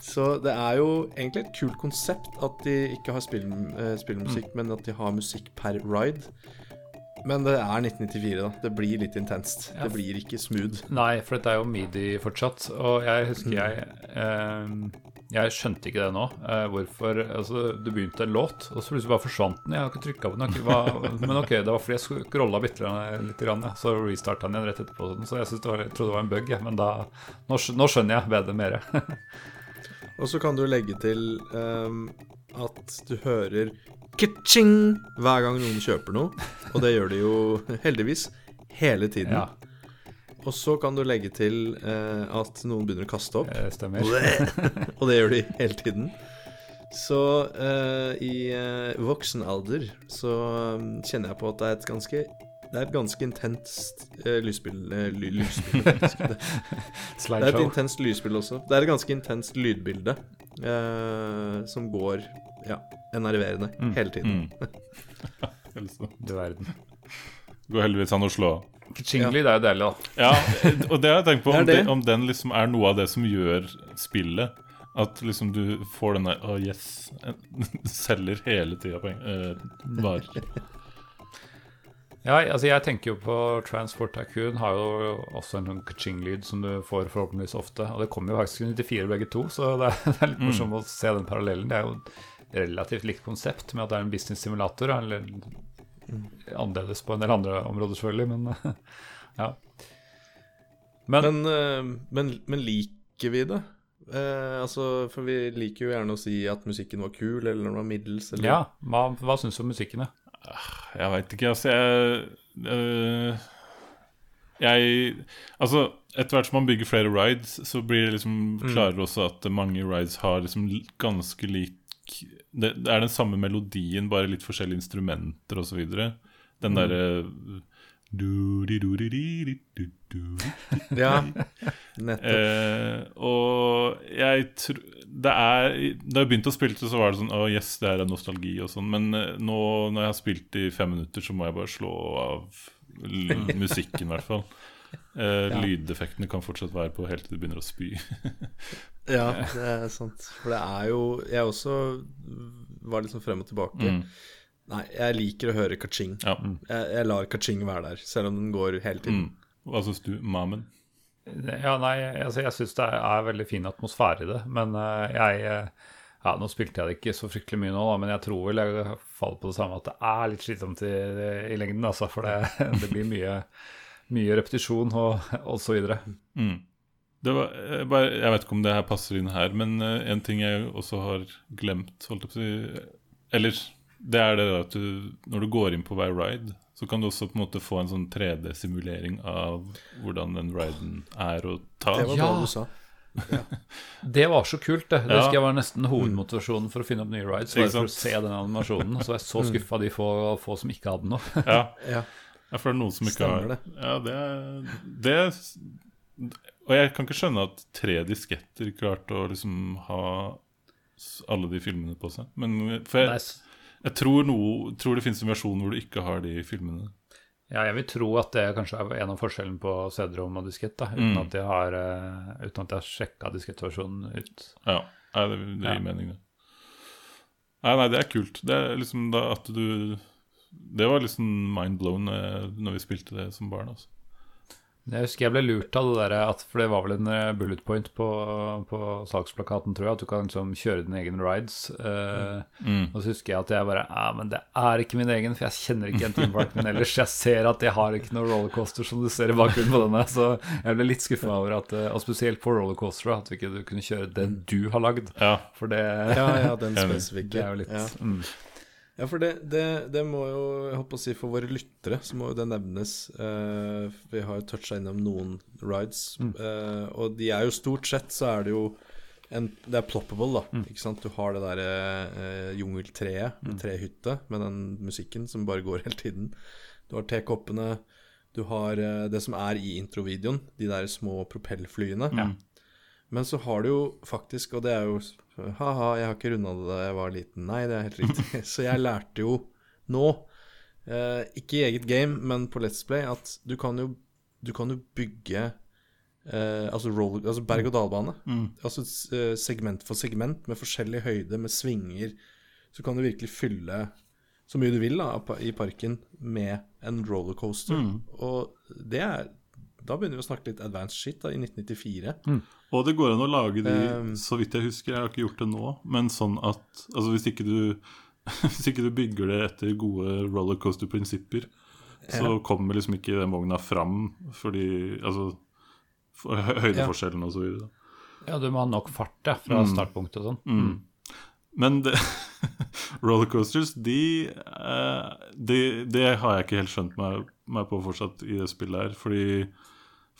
så det er jo egentlig et kult konsept at de ikke har spill, eh, spillmusikk, men at de har musikk per ride. Men det er 1994, da. Det blir litt intenst. Ja. Det blir ikke smooth. Nei, for dette er jo midi fortsatt. Og jeg husker jeg eh, Jeg skjønte ikke det nå. Eh, hvorfor Altså, du begynte en låt, og så plutselig bare forsvant den. Jeg har ikke trykka på den. ikke- Men ok, det var fordi jeg scrolla bitte litt, grann, ja. så restarta den igjen rett etterpå. Så jeg, det var, jeg trodde det var en bug, jeg. men da nå skjønner jeg bedre mer. Og så kan du legge til um, at du hører ka-ching hver gang noen kjøper noe. Og det gjør de jo heldigvis hele tiden. ja, Og så kan du legge til eh, at noen begynner å kaste opp. det stemmer. og det gjør de hele tiden. Så eh, i eh, voksen alder så eh, kjenner jeg på at det er et ganske det er et ganske intenst eh, lysspill, eh, ly, lysspill faktisk. Det, det er et intenst lysspill også. Det er et ganske intenst lydbilde eh, som går ja, enerverende Mm. hele tiden. Mm. Du verden. Går heldigvis an å slå av. Kaching-lyd er jo deilig, da. Ja, og det har jeg tenkt på, om, Det det, det. om den liksom er noe av det som gjør spillet. At liksom du får denne Å, oh, yes. Selger hele tida poeng. Eh, varer. Ja, altså jeg tenker jo på Transport Tycoon har jo også en sånn kaching-lyd som du får forhåpentligvis ofte. Og det kommer jo faktisk i 94 begge to, så det er, det er litt morsomt å se den parallellen. Det er jo relativt likt konsept med at det er en business simulator. Eller annerledes på en del andre områder, selvfølgelig, men ja. Men, Men, eh, men, men liker vi det? Eh, altså, for vi liker jo gjerne å si at musikken var kul, eller den var middels, eller ja, hva, hva syns du om musikken? da? Jeg veit ikke, altså. Jeg, øh, jeg Altså, etter hvert som man bygger flere rides, så blir det liksom klarere også at mange rides har liksom ganske lik det, det er den samme melodien, bare litt forskjellige instrumenter osv. Den derre Ja, nettopp. Eh, og jeg tror Det er Da jeg begynte å spille det, så var det sånn Å, yes, det er nostalgi og sånn. Men eh, nå når jeg har spilt i fem minutter, så må jeg bare slå av musikken, i hvert fall. Eh. Lydeffektene kan fortsatt være på helt til du begynner å spy. Ja, det er sant. For det er jo Jeg også var sånn frem og tilbake. Mm. Nei, jeg liker å høre kaching. Ja. Jeg, jeg lar kaching være der, selv om den går hele tiden. Mm. Hva syns du, Mamen? Ja, nei, altså jeg syns det er veldig fin atmosfære i det, men uh, jeg eh, Ja, nå spilte jeg det ikke så fryktelig mye nå, da, men jeg tror vel jeg faller på det samme at det er litt slitsomt i, i lengden, altså, for det, det blir mye, mye repetisjon og, og så videre. Mm. Det var, jeg, bare, jeg vet ikke om det her passer inn her, men eh, en ting jeg også har glemt, si Eller det er det at du, når du går inn på hver ride, så kan du også på en måte få en sånn 3D-simulering av hvordan den riden er å ta. Det var Ja. du sa. Det var så kult, det. Det Ja. husker jeg var nesten hovedmotivasjonen for å finne opp nye rides. Var for å se den animasjonen. Så var jeg så skuffa de få, få som ikke hadde noe. Ja, Ja. ja, for det er noen som ikke Stemmer har det. Ja, det, det Og jeg kan ikke skjønne at tre disketter klarte å liksom ha alle de filmene på seg. Men for jeg, jeg tror, noe, tror det finnes en versjon hvor du ikke har de filmene. ja, jeg vil tro at det kanskje er en av forskjellene på CD-rom og diskett, da, uten, Mm. at jeg har, uh, uten at jeg har sjekka diskettversjonen ut. Ja, nei, det, det gir Ja. mening, det. Nei, nei, det er kult. Det er liksom da at du Det var liksom mind blown eh, når vi spilte det som barn. altså. Jeg husker jeg ble lurt av det der, at, for det var vel en eh, bullet point på, på salgsplakaten, tror jeg, at du kan liksom kjøre dine egne rides. Uh, Mm. Og så husker jeg at jeg bare Ja, men det er ikke min egen, for jeg kjenner ikke en teampark min ellers. Jeg ser at jeg har ikke noe rollercoaster som du ser i bakgrunnen på denne, så jeg ble litt skuffa over at eh, Og spesielt på rollercoaster, at du ikke kunne kjøre den du har lagd. Ja. For det, Ja, ja, den spesifikke. det er jo litt ja. mm. Ja, for det, det, det må jo jeg håper å si For våre lyttere så må jo det nevnes. Eh, vi har jo toucha innom noen rides, eh, og de er jo stort sett så er det jo en, Det er ploppable, da. Ikke sant? Du har det derre eh, jungeltreet, mm. trehytte, med den musikken som bare går hele tiden. Du har tekoppene. Du har eh, det som er i introvideoen, de der små propellflyene. Men så har du jo faktisk, og det er jo Ha-ha, jeg har ikke runda det da jeg var liten. Nei, det er helt riktig. Så jeg lærte jo nå, eh, ikke i eget game, men på Let's Play, at du kan jo, du kan jo bygge eh, altså, roller, altså berg-og-dal-bane. Altså eh, segment for segment, med forskjellig høyde, med svinger. Så kan du virkelig fylle så mye du vil da, i parken med en rollercoaster. Og det er Da begynner vi å snakke litt advanced shit, da, i 1994. Og det går an å lage de, Um, så vidt jeg husker, jeg har ikke gjort det nå, men sånn at altså hvis ikke du Hvis ikke du bygger det etter gode rollercoaster-prinsipper, så kommer liksom ikke den vogna fram fordi Altså for høydeforskjellen høydeforskjellen og så videre. Ja, du må ha nok fart da, fra Mm. startpunktet og sånn. Mm. Men det, rollercoasters, de, eh, de Det har jeg ikke helt skjønt meg, meg på fortsatt i det spillet her. Fordi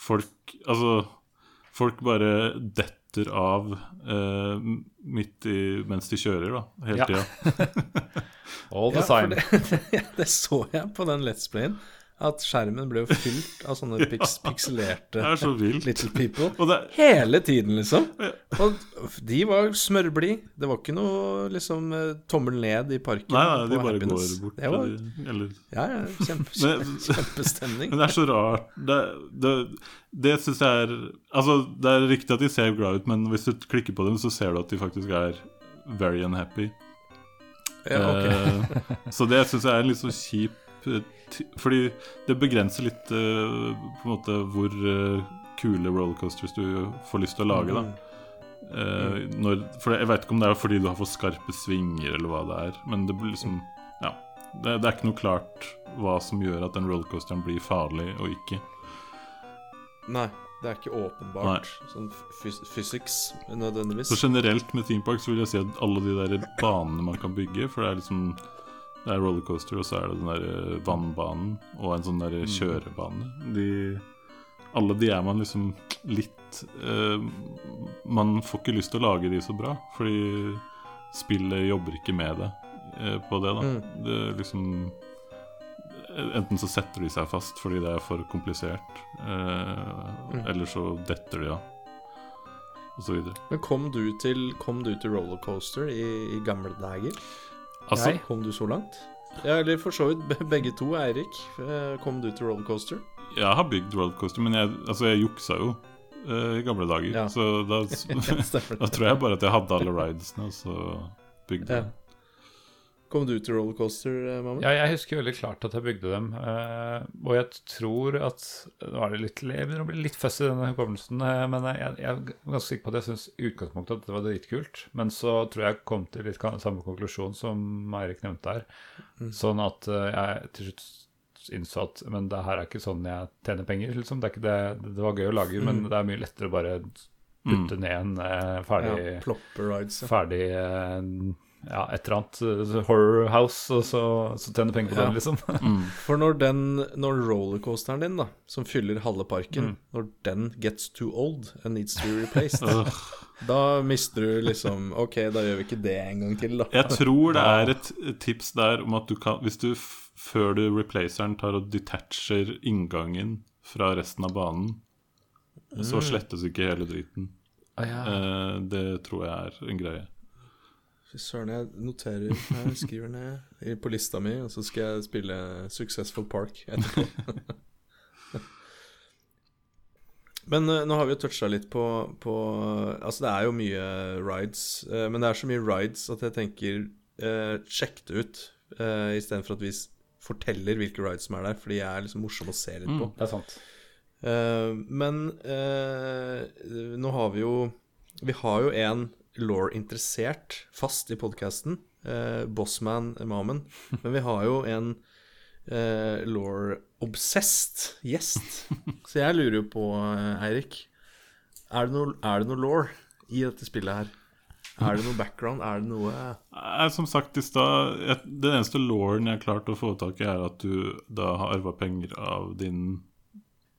folk Altså, folk bare detter av eh, midt i mens de kjører, da. Hele Ja. tida. All the Ja, time. det, det så jeg på den Let's Playen. At skjermen ble jo fylt av sånne piks, pikselerte er så little people. Det, Hele tiden, liksom. Og de var smørblide. Det var ikke noe liksom eh, tommel ned i parken. nei, nei, de bare happiness. går bort. Det var, eller, eller ja, ja, kjempe, Men- kjempestemning. Men det er så rart. Det, det, det syns jeg er Altså, det er riktig at de ser glad ut, men hvis du klikker på dem, så ser du at de faktisk er very unhappy. Ja, okay. Eh, så det syns jeg er en litt så kjip eh, ti- Fordi det begrenser litt eh, på en måte hvor eh, kule rollercoasters du får lyst til å lage. da Mm. Eh, når, for Jeg vet ikke om det er fordi du har for skarpe svinger, eller hva det er. Men det blir liksom Ja. Det, det er ikke noe klart hva som gjør at den rollercoasteren blir farlig og ikke. Nei, det er ikke åpenbart sånn phys physics nødvendigvis. Så generelt med theme park så vil jeg si at alle de der banene man kan bygge For det er liksom Det er rollercoaster, og så er det den der eh, vannbanen og en sånn der kjørebane. De, alle de er man liksom litt uh, Man får ikke lyst til å lage de så bra, fordi spillet jobber ikke med det uh, på det, da. Mm. Det liksom Enten så setter de seg fast fordi det er for komplisert, uh, Mm. eller så detter de av. Og så videre. Men kom du til, kom du til rollercoaster i, i gamle dager? Altså, Nei, Kom du så langt? Ja, eller for så vidt begge to, Eirik. Eh, Kom du til rollercoaster? Jeg har bygd rollercoaster, men jeg, altså jeg juksa jo uh, i gamle dager. Ja. Så da, da tror jeg bare at jeg hadde alle ridesene, og så bygde Ja. Kom du til rollercoaster, mamma? Ja, jeg husker veldig klart at jeg bygde dem. eh, og jeg tror at Nå er det litt, jeg begynner å bli litt føss i denne hukommelsen, eh, men jeg, jeg er ganske sikker på at jeg syns i utgangspunktet at det var dritkult. Men så tror jeg jeg kom til litt samme konklusjon som Eirik nevnte her. Sånn at eh, jeg til slutt innså at men det her er ikke sånn jeg tjener penger, liksom. Det, ikke det, det var gøy å lage, men det er mye lettere å bare putte ned en eh, ferdig Ja, rides, ja. ferdig eh, ja, et eller annet eh, horror house, og så, så tjener penger på Ja. den, liksom. For når den Når rollercoasteren din, da, som fyller halve Mm. når den gets too old and needs to be replaced, da mister du liksom Ok, da gjør vi ikke det en gang til, da. Jeg tror det er et tips der om at du kan Hvis du før du replaceren tar og detacher inngangen fra resten av banen, så slettes ikke hele driten. Eh, det tror jeg er en greie. Fy søren, jeg noterer her, skriver ned på lista mi, og så skal jeg spille Successful Park etterpå. Men uh, nå har vi jo toucha litt på, på Altså, det er jo mye rides, uh, men det er så mye rides at jeg tenker uh, Sjekk det ut, uh, istedenfor at vi forteller hvilke rides som er der, fordi jeg er liksom morsom å se litt på. Det er sant. Eh, men eh, nå har vi jo Vi har jo en law-interessert fast i podkasten. Eh, Bossman Mamen. Men vi har jo en eh, law-obsessed gjest. Så jeg lurer jo på, eh, Eirik Er det noe, er det noe law i dette spillet her? Er det noe background? Er det noe jeg, Som sagt i stad, den eneste lauren jeg har klart å få tak i, er at du da har arva penger av din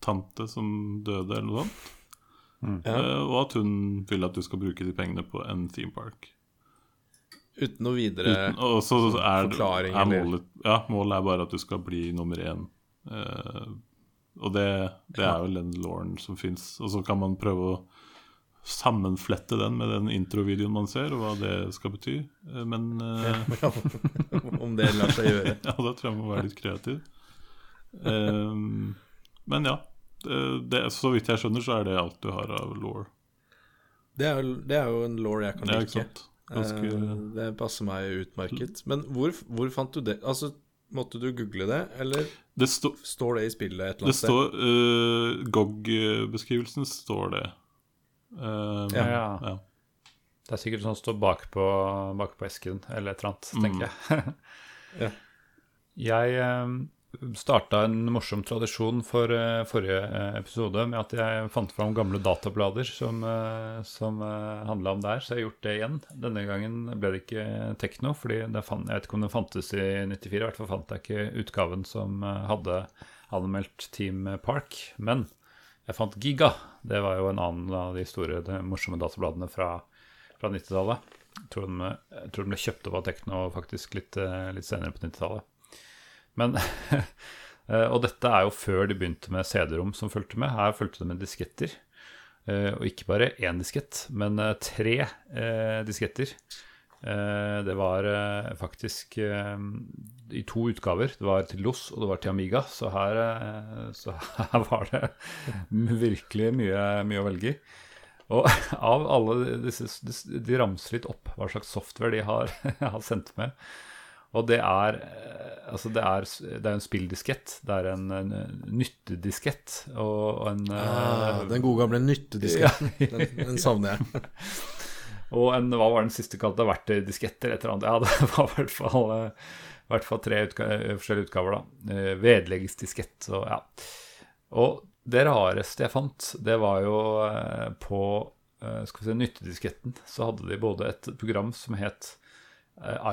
tante som døde, eller noe sånt. Ja. Eh, og at hun vil at du skal bruke de pengene på en theme park. Uten noe videre Uten, og så er, forklaring, er målet Ja, målet er bare at du skal bli nummer én. Uh, og det, det er vel den lauren som fins. Og så kan man prøve å sammenflette den med den introvideoen man ser, og hva det skal bety. Uh, men eh, Om det lar seg gjøre. ja, da tror jeg man må være litt kreativ. Ehm, men ja. Det, det, så vidt jeg skjønner, så er det alt du har av law. Det det er jo en law jeg kan like. Ganske Eh, Det passer meg utmerket. Men hvor, hvor fant du det? Altså, Måtte du google det, eller Det, sto... står det i spillet et eller det annet sted? står uh, GOG-beskrivelsen står det. Ehm, Ja. Ja. ja. Det er sikkert sånn som står bakpå bak på esken, eller et eller annet, tenker jeg. Ja. Jeg eh, starta en morsom tradisjon for uh, forrige eh, episode med at jeg fant fram gamle datablader som, uh, som uh, handla om det her, så jeg har gjort det igjen. Denne gangen ble det ikke tekno, det jeg vet ikke om det fantes i 94. I hvert fall fant jeg ikke utgaven som hadde anmeldt Team Park. Men jeg fant Giga. Det var jo en annen av de store, de morsomme databladene fra, fra 90-tallet. Jeg tror de, ble kjøpt opp av Tekno faktisk litt, litt senere på 90-tallet. Men eh, Og dette er jo før de begynte med CD-rom som fulgte med. Her fulgte det med disketter. Eh, Og ikke bare én diskett, men eh, tre disketter. Det var faktisk i to utgaver. Det var til LOS og det var til Amiga, så her, så her var det virkelig mye, mye å velge i. Og av alle disse De, de ramser litt opp hva slags software de har, har sendt med. Og det er eh, Altså, det er, det er en spilldiskett. Det er en, en nyttediskett og en Ah, eh, den gode gamle nyttedisketten. Den, den savner jeg. Og en, hva var den siste kalte? verktøydisketter? et eller annet? Ja, det var i hvert fall, eh, i hvert fall tre utga forskjellige utgaver, da. Vedleggsdiskett og ja. Og det rareste jeg fant, det var jo på skal vi se, nyttedisketten, så hadde de både et program som het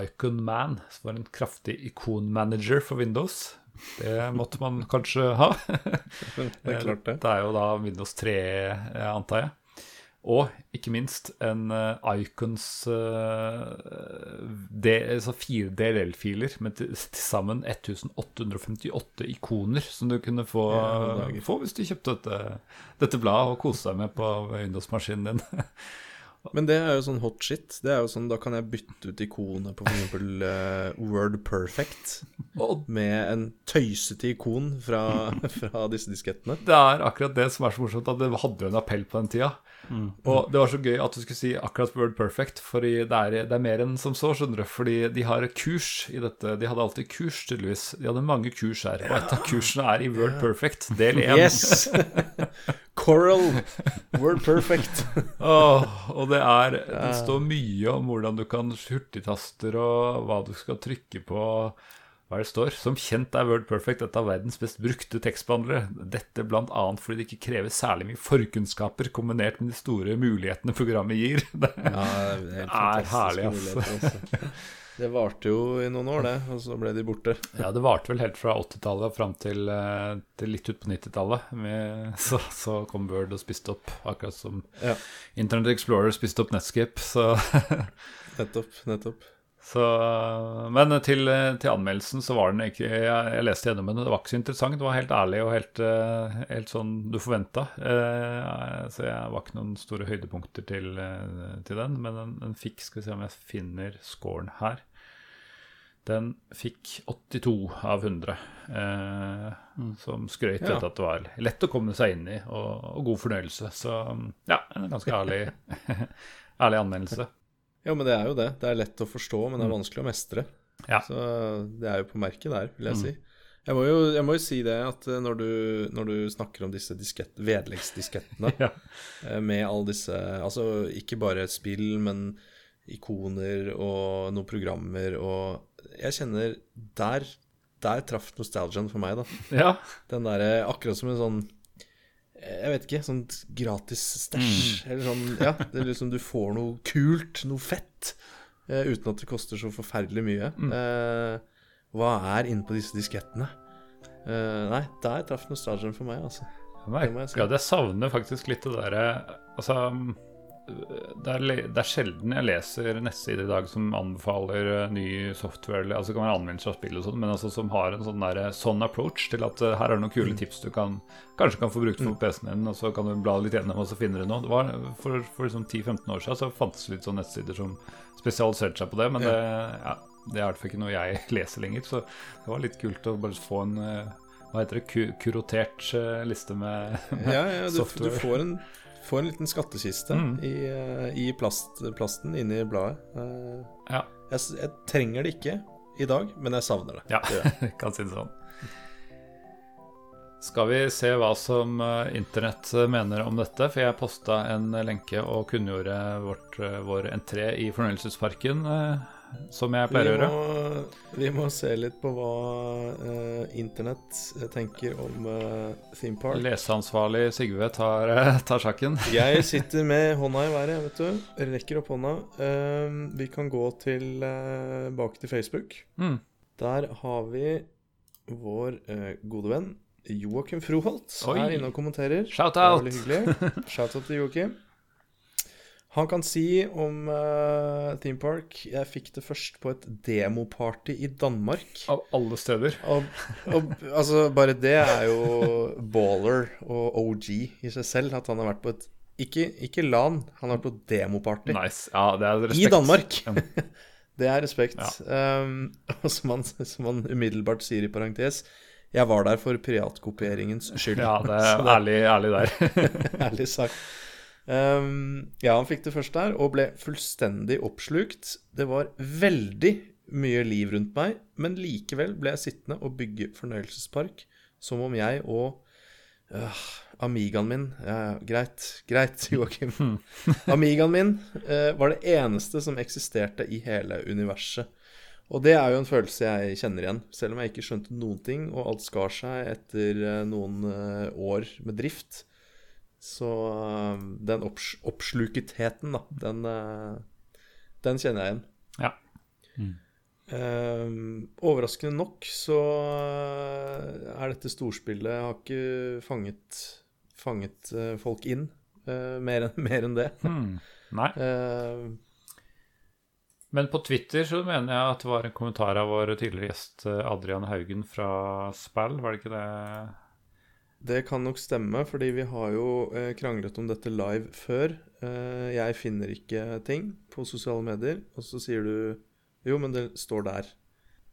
Icon Man, som var en kraftig ikonmanager for Windows. Det måtte man kanskje ha. Det er klart det. Det er jo da Windows 3, eh, antar jeg. Og ikke minst en eh, Icons altså fire DLL-filer med til sammen 1858 ikoner som du kunne få, Ja, få hvis du kjøpte dette, dette bladet og kose deg med på Windows-maskinen din. Men det er jo sånn hot shit. Det er jo sånn, Da kan jeg bytte ut ikonet på f.eks. Uh, Word Perfect med en tøysete ikon fra, fra disse diskettene. Det er akkurat det som er så morsomt, at det hadde jo en appell på den tida. Mm. Og det var så gøy at du skulle si akkurat Word Perfect, for det er, det er mer enn som så, skjønner du. Fordi de har kurs i dette. De hadde alltid kurs, tydeligvis. De hadde mange kurs her. Og et av kursene er i Word Perfect, del 1. Yes! Coral. Word Perfect. oh, og det er Det står mye om hvordan du kan hurtigtaster, og hva du skal trykke på hva det står. Som kjent er Word Perfect et av verdens best brukte tekstbehandlere. Dette bl.a. fordi det ikke krever særlig mye forkunnskaper kombinert med de store mulighetene programmet gir. Det ja, det er, er herlig, altså. Det varte jo i noen år, det, og så ble de borte. Ja, det varte vel helt fra 80-tallet fram til, eh, til, litt ut på 90-tallet. Så, så, kom Word og spiste opp, akkurat som ja. Internet Explorer spiste opp Netscape. Så nettopp, nettopp. Så, men til, til, anmeldelsen så var den ikke Jeg, jeg leste gjennom den, det var ikke så interessant. Det var helt ærlig og helt, eh, helt sånn du forventa. Eh, så jeg var ikke noen store høydepunkter til, til den. Men den, den, fikk Skal vi se om jeg finner scoren her. Den fikk 82 av 100. Eh, mm. Som skrøt ja. at det var lett å komme seg inn i, og, og god fornøyelse. Så ja, en ganske ærlig, ærlig anmeldelse. Ja, men det er jo det. Det er lett å forstå, men det er mm. vanskelig å mestre. Ja. Så det er jo på merket der, vil jeg mm. si. Jeg må, jo, jeg må, jo, si det at eh, når du, når du snakker om disse diskett, vedleggsdiskettene ja. Eh, med alle disse Altså ikke bare spill, men ikoner og noen programmer og Jeg kjenner Der, der traff nostalgien for meg, da. Ja. Den derre Akkurat som en sånn jeg vet ikke, sånn gratis stæsj. Mm. Eller sånn Ja, det er liksom du får noe kult, noe fett, uh, uten at det koster så forferdelig mye. Mm. Uh, hva er inne på disse diskettene? Uh, nei, der traff nostalgien for meg, altså. Jeg merker si. at jeg savner faktisk litt det derre Altså det er, det er, sjelden jeg leser nettsider i dag som anbefaler uh, ny software. Altså det kan være anvendelse av spill og sånn, men altså som har en sånn, der, sånn approach til at uh, her er det noen kule mm. tips du kan, kanskje kan få brukt for mm. PC-en din, og så kan du bla litt gjennom og så finner du noe. Det var, for for liksom 10-15 år siden så fantes det litt sånne nettsider som spesialiserte seg på det, men det, ja, det er i hvert fall ikke noe jeg leser lenger. Så det var litt kult å bare få en uh, hva heter det, kurotert liste med, med ja, ja, du, software. Du får en få en liten skattkiste mm. i, eh, i plast, plasten inni bladet. Uh, ja. jeg, jeg, trenger det ikke i dag, men jeg savner det. Ja, det kan si det sånn. Skal vi se hva som uh, internett mener om dette? For jeg posta en lenke og kunngjorde vårt, vår entré i fornøyelsesparken. Som jeg pleier å gjøre. Vi må se litt på hva uh, internett tenker om uh, Theme Park. Leseansvarlig Sigve tar, uh, tar sjakken. jeg sitter med hånda i været, vet du. Rekker opp hånda. Uh, vi kan gå til, bak til Facebook. Mm. Der har vi vår gode venn Joakim Froholt er inne og kommenterer. Shout out! Shout out til Joakim. Han kan si om uh, Theme Park Jeg fikk det først på et demoparty i Danmark. Av alle steder. Og, og, altså, bare det er jo baller og OG i seg selv. At han har vært på et Ikke, ikke LAN, han har vært på demoparty. Nice. Ja, det er respekt. I Danmark. det er respekt. Ja. Um, og som han, som han umiddelbart sier i parentes jeg var der for piratkopieringens skyld. Ja, det er ærlig, ærlig der. ærlig sagt. Um, ja, han fikk det først der, og ble fullstendig oppslukt. Det var veldig mye liv rundt meg, men likevel ble jeg sittende og bygge fornøyelsespark som om jeg og uh, Amigaen min ja, Greit, greit, Joakim. Amigaen min uh, var det eneste som eksisterte i hele universet. Og det er jo en følelse jeg kjenner igjen, selv om jeg ikke skjønte noen ting, og alt skar seg etter uh, noen år med drift. Så um, den opps oppsluketheten, da, den, uh, den, kjenner jeg igjen. Ja. Mm. Uh, overraskende nok så uh, er dette storspillet Jeg har ikke fanget, fanget uh, folk inn uh, mer, enn, mer enn det. Mm. Nei. Men på Twitter så mener jeg at det var en kommentar av vår tidligere gjest Adrian Haugen fra Spell, var det ikke det? Det kan nok stemme, fordi vi har jo eh, kranglet om dette live før. Eh, jeg finner ikke ting på sosiale medier, og så sier du Jo, men det står der.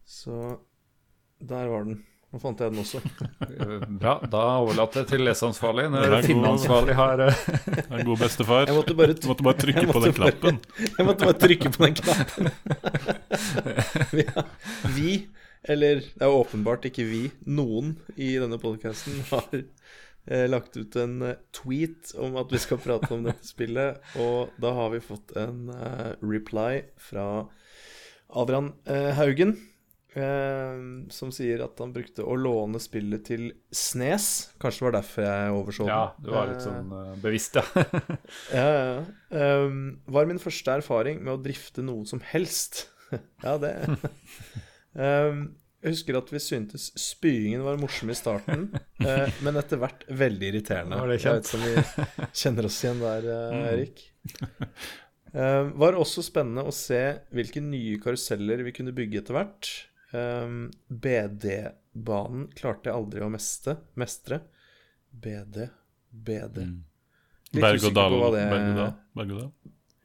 Så der var den. Nå fant jeg den også. Eh, Bra. Da overlater jeg til leseansvarlig Det når er god. finneansvarlig har eh, en god bestefar. Jeg måtte bare, måtte bare trykke måtte på den bare- knappen. jeg måtte bare trykke på den knappen. vi, vi, eller det er jo åpenbart ikke vi, noen i denne podkasten har eh, lagt ut en eh, tweet om at vi skal prate om dette spillet, og da har vi fått en eh, reply fra Adrian eh, Haugen. eh, som sier at han brukte å låne spillet til Snes. Kanskje det var derfor jeg overså det. Ja, du var litt sånn eh, bevisst, ja. ja, ja, var min første erfaring med å drifte noe som helst. ja, det Jeg husker at vi syntes spyingen var morsom i starten, eh, men etter hvert veldig irriterende. Var det Jeg vet ikke om vi kjenner oss igjen der, eh, Erik. Um, var også spennende å se hvilke nye karuseller vi kunne bygge etter hvert. Um, BD-banen klarte jeg aldri å meste, mestre. BD BD Mm. Litt usikker dal. på hva det-. Berg.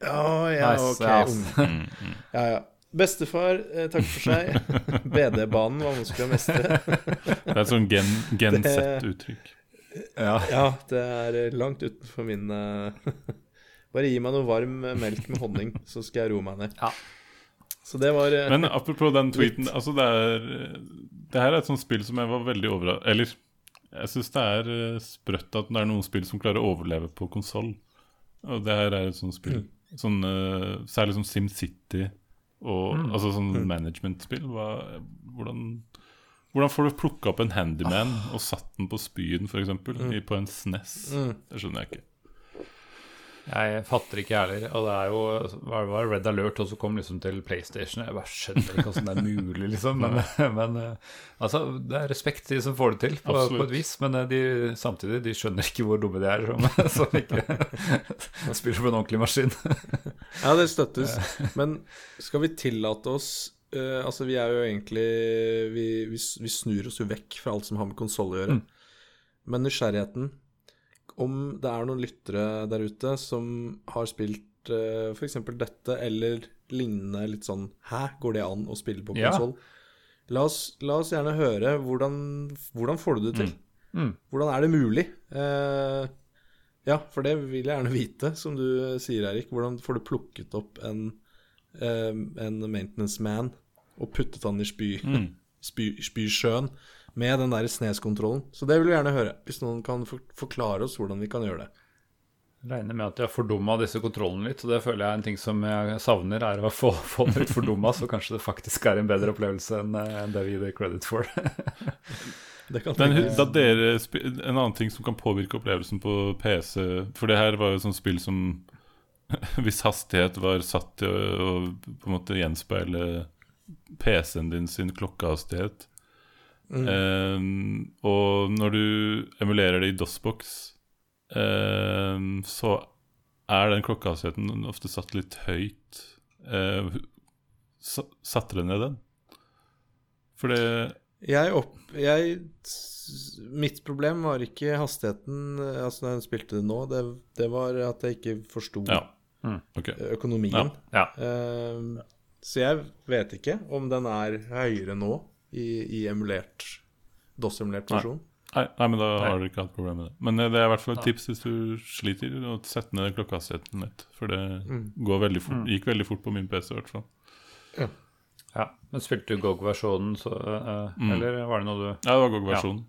Ja, ja, Nice, ok. ung. Mm, mm. Ja, ja. Bestefar, eh, takk for seg. BD-banen var vanskelig å mestre. Det er et sånn gen, gensett-uttrykk. ja. Ja, det er eh, langt utenfor min eh, Bare gi meg noe varm melk med honning, så skal jeg roe meg ned. Ja. Så det var Men apropos den tweeten altså det, er, det her er et sånt spill som jeg var veldig overrasket Eller jeg syns det er sprøtt at det er noen spill som klarer å overleve på konsoll. Og det her er et sånt spill. Sånn, eh, særlig som SimCity og altså sånn managementspill. Hva- Hvordan, hvordan får du plukka opp en handyman og satt den på spyen, f.eks., eksempel på en SNES? Mm. Det skjønner jeg ikke. Jeg fatter ikke, jeg heller. Og det er jo var, var Red Alert, og så kom liksom til PlayStation. Jeg bare skjønner ikke åssen det er mulig, liksom. Men, men eh, altså, det er respekt til de som får det til, på, på et vis. Men eh, de, samtidig, de skjønner ikke hvor dumme de er som, som ikke spiller på en ordentlig maskin. Ja, det støttes. Men skal vi tillate oss uh, Altså, vi er jo egentlig vi, vi, vi snur oss jo vekk fra alt som har med konsoll å gjøre. Men nysgjerrigheten Om det er noen lyttere der ute som har spilt uh, f.eks. dette eller lignende litt sånn Hæ, går det an å spille på Ja. La, la oss gjerne høre hvordan, hvordan får du det til? Mm. Hvordan er det mulig? Uh, ja, for det vil jeg gjerne vite, som du eh, sier, Erik. Hvordan får du plukket opp en, uh, en maintenance man og puttet han i spy, Mm. spy, spysjøen med den der sneskontrollen? Så det vil vi gjerne høre, hvis noen kan forklare oss hvordan vi kan gjøre det. Regner med at jeg har fordumma disse kontrollene litt, og det føler jeg er en ting som jeg savner, er å få, få det litt fordumma, så kanskje det faktisk er en bedre opplevelse enn eh, enn det vi gir credit for. Det kan Men da dere En annen ting som kan påvirke opplevelsen på PC For det her var jo et sånt spill som Hvis hastighet var satt til å, å på en måte gjenspeile PC-en din sin klokkehastighet eh, Og når du emulerer det i DOS-boks eh, Så er den klokkehastigheten ofte satt litt høyt Uh, Satte du ned den? For det Jeg opp... Jeg Mitt problem var ikke hastigheten Altså når jeg spilte det nå, det, det var at jeg ikke forsto Ja. Ok. økonomien. Ja. Ehm, så jeg vet ikke om den er høyere nå i, i emulert DOS-emulert versjon. Nei, nei, men da Nei. har dere ikke hatt problem med det. Men eh, det er i hvert fall et tips hvis du sliter, å sette ned klokkehastigheten litt. For det går veldig fort, gikk veldig fort på min PC i hvert fall. ja. Men spilte du GOG-versjonen, så mm. Eller var det noe du Ja, det var GOG-versjonen.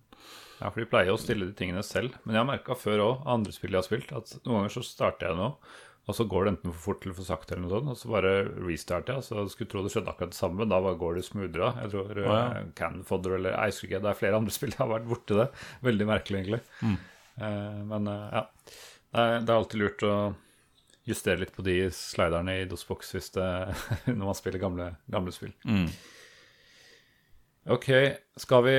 Ja, for de pleier å stille de tingene selv. Men jeg har merka før òg, andre spill jeg har spilt, at noen ganger så starter jeg noe, og så går det enten for fort eller for sakte, eller noe sånt, og så bare restarter jeg. Så skulle tro det skjedde akkurat det samme, da går det smoothere. Jeg tror ja. uh, Cannon Fodder eller husker ikke, det er flere andre spill jeg har vært borti det. Veldig merkelig, egentlig. Eh, men eh, ja. Det er, det er alltid lurt å justere litt på de sliderne i DOS-boks når man spiller gamle, gamle spill. Mm. Ok, skal vi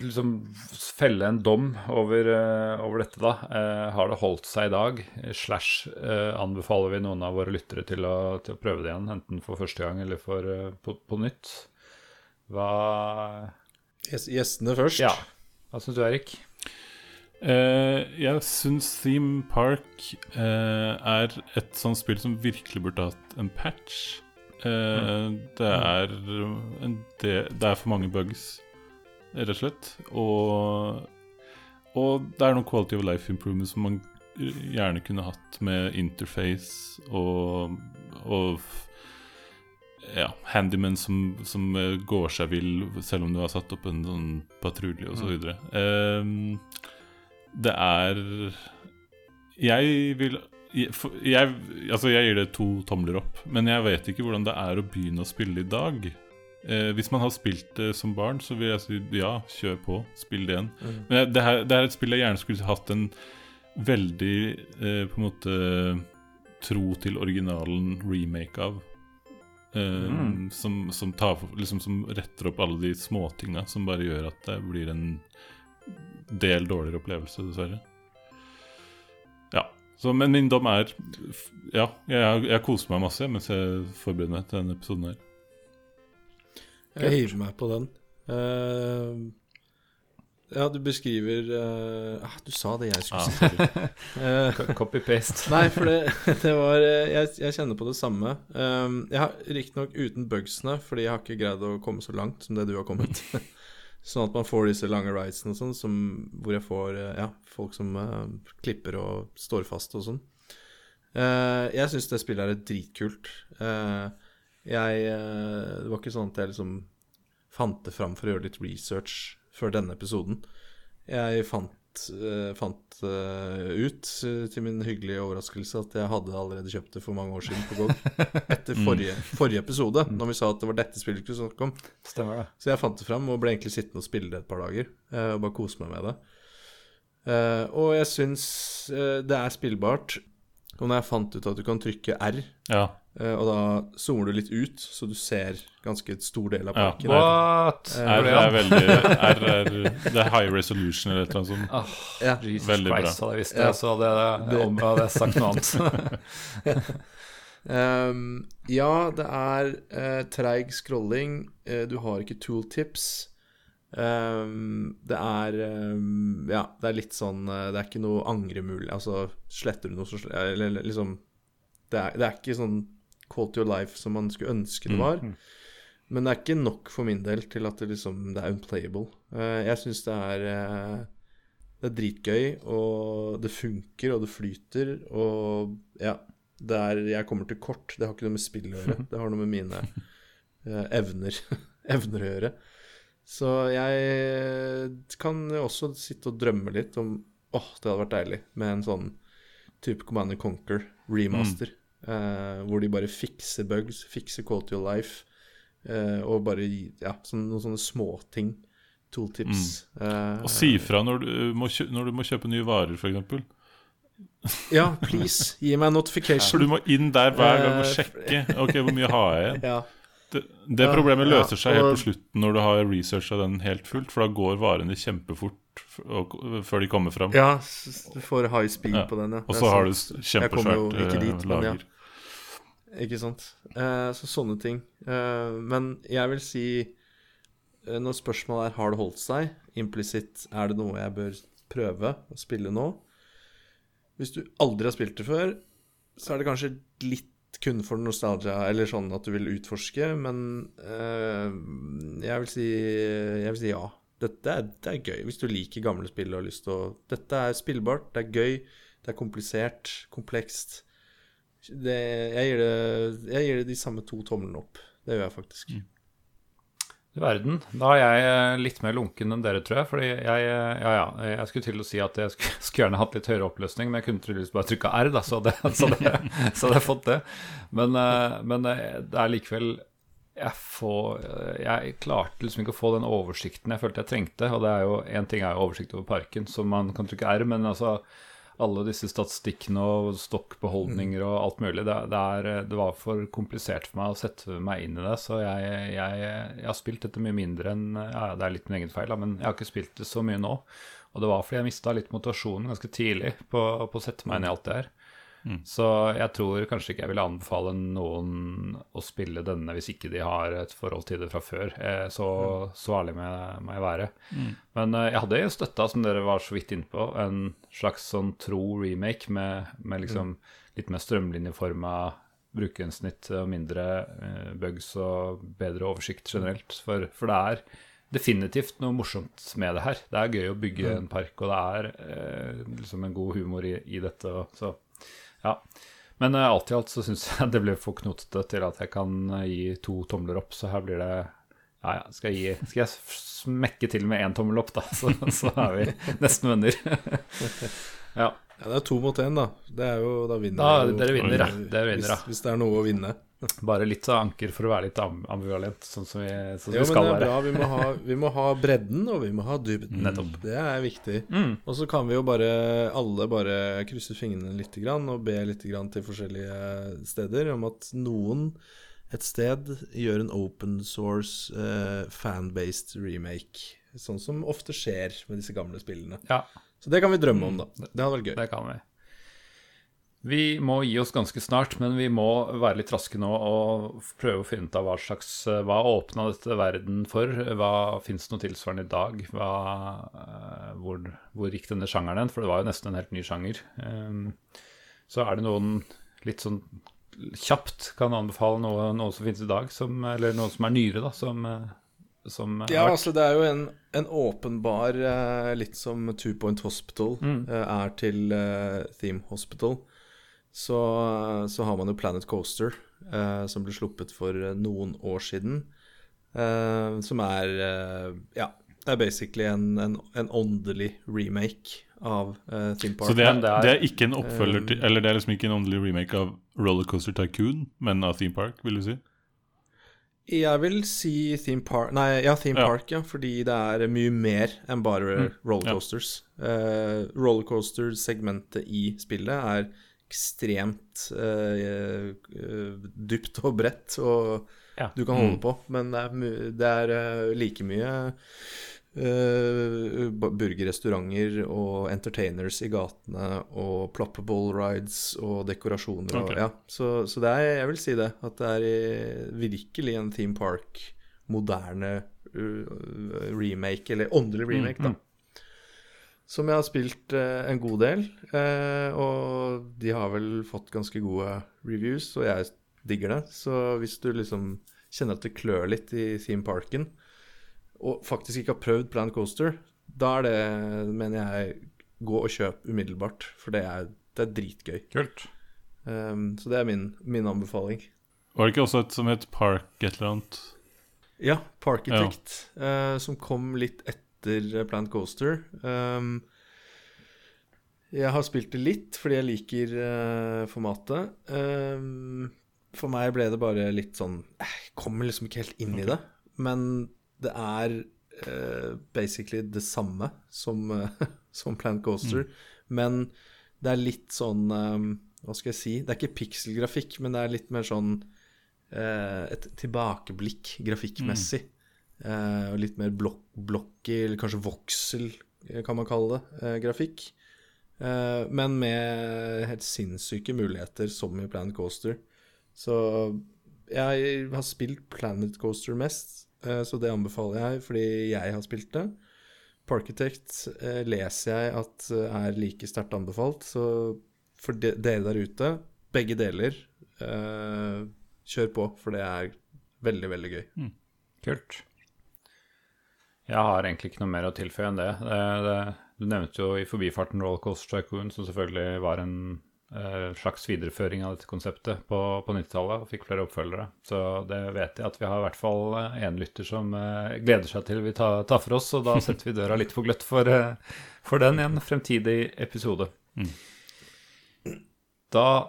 liksom felle en dom over, uh, over dette, da? Uh, har det holdt seg i dag? Slash uh, anbefaler vi noen av våre lyttere til å, til å prøve det igjen, enten for første gang eller for, på, på nytt? Hva Gjes- Gjestene først. Ja. Hva syns du, Erik? Eh, jeg syns Theme Park eh, er et sånt spill som virkelig burde hatt en patch. Eh, det, er en det, det er for mange bugs, rett og slett. Og, og det er noen quality of life improvements som man gjerne kunne hatt med interface og, og ja, handyman som, som eh, går seg vill selv om du har satt opp en sånn patrulje osv. Mm. Eh, det er Jeg vil jeg, altså jeg gir det to tomler opp, men jeg vet ikke hvordan det er å begynne å spille i dag. Eh, hvis man har spilt det som barn, så vil jeg si ja, kjør på, spill det igjen. Mm. Men det, her, det er et spill jeg gjerne skulle hatt en veldig eh, på en måte tro til originalen remake av. Eh, mm. som, som, tar, liksom, som, retter opp alle de småtinga som bare gjør at det blir en del dårligere opplevelse, dessverre. Så, men min dom er Ja, jeg, jeg koser meg masse mens jeg forbereder meg til denne episoden her. Jeg hiver meg på den. Uh, ja, du beskriver uh, ah, Du sa det jeg skulle si. uh, Copy-paste. nei, for det, det var jeg, jeg, kjenner på det samme. Um, jeg har Riktignok uten bugsene, fordi jeg har ikke greid å komme så langt som det du har kommet. Sånn at man får disse lange ridesene og sånn, hvor jeg får eh, ja, folk som uh, klipper og står fast og sånn. Uh, jeg syns det spillet er dritkult. Uh, jeg Det var ikke sånn at jeg liksom fant det fram for å gjøre litt research før denne episoden. Jeg fant fant uh, ut, uh, til min hyggelige overraskelse, at jeg hadde allerede kjøpt det for mange år siden på GOG. Etter mm. forrige, forrige episode, mm. når vi sa at det var dette spillet vi skulle om. Stemmer det. Så jeg fant det fram og ble egentlig sittende og spille det et par dager. og bare kose meg med det. og jeg syns det er spillbart. Og når jeg fant ut at du kan trykke R ja. Uh, og da zoomer du litt ut, så du ser ganske et stor del av parken. Ja. What? Uh, R er veldig R er, Det er high resolution eller et eller annet sånt. Oh, ja. Jesus veldig Christ, bra. hadde jeg visst det, ja. så hadde jeg, hadde jeg sagt noe annet. um, ja, det er uh, treig scrolling. Uh, du har ikke tooltips. Um, det er um, Ja, det er litt sånn Det er ikke noe angremulig Altså, sletter du noe, så Eller liksom det er, det er ikke sånn quality of life som man skulle ønske det mm, var. Mm. Men det er ikke nok for min del til at det liksom Det er unplayable. Uh, jeg syns det er uh, Det er dritgøy, og det funker, og det flyter, og ja det er, Jeg kommer til kort. Det har ikke noe med spill å gjøre. Det har noe med mine uh, evner, evner å gjøre. Så jeg kan også sitte og drømme litt om Åh, oh, det hadde vært deilig med en sånn type Command Conquer remaster. Mm. Uh, hvor de bare fikser bugs, fikser quality of life, uh, og bare ja, sånne, noen sånne småting. Tooltips. Mm. Uh, og si fra når, når, du må kjøpe nye varer, f.eks. ja, please, gi meg notification. For du må inn der hver gang og sjekke. Ok, hvor mye har jeg igjen? ja. Det, det ja, problemet løser seg helt på slutten når du har researcha den helt fullt, for da går varene kjempefort før de kommer fram. Ja, du får high speed på den, ja. Og så har du kjempesvært lager. Ikke sant. Eh, så sånne ting. Eh, men jeg vil si eh, Når spørsmålet er har det holdt seg, implisitt er det noe jeg bør prøve å spille nå. Hvis du aldri har spilt det før, så er det kanskje litt kun for nostalgia, eller sånn at du vil utforske, men eh, jeg, vil si, jeg vil si ja. Dette er, det er gøy, hvis du liker gamle spill og har lyst til å Dette er spillbart, det er gøy, det er komplisert, komplekst det, jeg, gir det, jeg, gir det, de samme to tomlene opp. Det gjør jeg faktisk. Mm. Du verden. Da er jeg eh, litt mer lunken enn dere, tror jeg. Fordi jeg, eh, ja, ja, jeg skulle til å si at jeg skulle, gjerne hatt litt høyere oppløsning, men jeg kunne tydeligvis bare trykka R, da, så hadde jeg fått det. Men, eh, men, det er likevel jeg, får, jeg klarte liksom ikke å få den oversikten jeg følte jeg trengte. Og det er jo én ting er jo oversikt over parken, så man kan trykke R, men altså alle disse statistikkene og stokkbeholdninger og alt mulig. Det, det, er, det, var for komplisert for meg å sette meg inn i det. Så jeg, jeg, jeg har spilt dette mye mindre enn ja, Det er litt min egen feil, men jeg har ikke spilt det så mye nå. Og det var fordi jeg mista litt motivasjonen ganske tidlig på, på, å sette meg inn i alt det her. Mm. Så jeg tror kanskje ikke jeg ville anbefale noen å spille denne hvis ikke de har et forhold til det fra før. Eh, Så, så ærlig må jeg, være. Mm. Men eh, jeg hadde jo støtta, som dere var så vidt inne på, en slags sånn tro remake med, med liksom litt mer strømlinjeforma brukergrensesnitt og mindre eh, bugs og bedre oversikt generelt. For, for det er definitivt noe morsomt med det her. Det er gøy å bygge en park, og det er eh, liksom en god humor i, i dette. Så, ja. Men uh, alt i alt så syns jeg det blir for knotete til at jeg kan eh, gi to tomler opp, så her blir det ja, ja. Skal jeg, gi, skal jeg smekke til med én tommel opp, da, så, så er vi nesten venner. ja. Ja, det er to mot én, da. Det er jo, da vinner Da, jo- dere vinner, ja. Vinner, hvis, hvis det er noe å vinne. Bare litt av anker for å være litt ambivalent, sånn som vi, sånn Ja, vi skal det være. Vi må, ha, vi må ha bredden, og vi må ha dybden. Nettopp. Det er viktig. Mm. Og så kan vi jo bare alle bare krysse fingrene litt grann, og be litt grann til forskjellige steder om at noen et sted gjør en open source eh, fan-based remake. Sånn som ofte skjer med disse gamle spillene. Ja, Så det kan vi drømme om, da. Det hadde vært gøy. det kan vi. Vi må gi oss ganske snart, men vi må være litt raske nå og prøve å finne ut av hva slags Hva åpna dette verden for? Hva Fins det noe tilsvarende i dag? Hva, eh, hvor, hvor gikk denne sjangeren hen? For det var jo nesten en helt ny sjanger. Um, så er det noen litt sånn kjapt kan anbefale noe, noe som finnes i dag, som, eller noe som er nyere, da, som, eh, som Ja, altså det er jo en, en åpenbar eh, Litt som Two Point Hospital Mm. eh, er til eh, Theme Hospital. Så, så har man jo Planet Coaster, eh, som ble sluppet for eh, noen år siden. eh, som er eh, Ja, det er basically en, en, en åndelig remake av eh, Theme Park. Så det er, det er- det er ikke en oppfølger til Eller det er liksom ikke en åndelig remake av Rollercoaster Tycoon, men av Theme Park, vil du si? Jeg vil si Theme Park Nei, ja, Theme Ja. Park, ja. Fordi det er mye mer enn bare rollercoasters. Uh, Rollercoaster-segmentet i spillet er ekstremt eh, eh, dypt og bredt, og Ja. du kan holde på. Men det er, det er eh, like mye uh, burgerrestauranter og entertainers i gatene og ploppable rides og dekorasjoner. Og, ja. Så, så det er, jeg vil si det. At det er virkelig en Theme Park moderne uh, remake, eller åndelig remake, da. Som jeg har spilt eh, en god del. eh, og de har vel fått ganske gode reviews, og jeg digger det. Så hvis du liksom kjenner at det klør litt i theme parken, og faktisk ikke har prøvd Planet Coaster, da er det, mener jeg, gå og kjøp umiddelbart. For det er, det er dritgøy. Kult. Um, så det er min, min anbefaling. Var det ikke også et som het Park et eller annet? Ja, Parkitect, eh, som kom litt etter eh, Plant Coaster. Um, jeg har spilt det litt fordi jeg liker uh, formatet. Um, for meg ble det bare litt sånn Jeg kommer liksom ikke helt inn i det. Men det er uh, basically det samme som, uh, som Plant Coaster. Men det er litt sånn um, Hva skal jeg si? Det er ikke pikselgrafikk, men det er litt mer sånn eh, et tilbakeblikk grafikkmessig. Eh, og litt mer blok blokky, eller kanskje voksel, eh, kan man kalle det, eh, grafikk. Eh, men med helt sinnssyke muligheter, som i Planet Coaster. Så jeg har spilt Planet Coaster mest, eh, så det anbefaler jeg fordi jeg har spilt det. Parkitect eh, leser jeg at eh, er like sterkt anbefalt, så for de, dere der ute, begge deler, eh, kjør på, for det er veldig, veldig gøy. Kult. Jeg har egentlig ikke noe mer å tilføye enn det. det, det du nevnte jo i forbifarten Rollercoaster Tycoon, som selvfølgelig var en eh, slags videreføring av dette konseptet på, på 90-tallet, og fikk flere oppfølgere. Så det vet jeg at vi har i hvert fall én lytter som eh, gleder seg til vi tar, tar for oss, og da setter vi døra litt på gløtt for, eh, for den i en fremtidig episode. Da er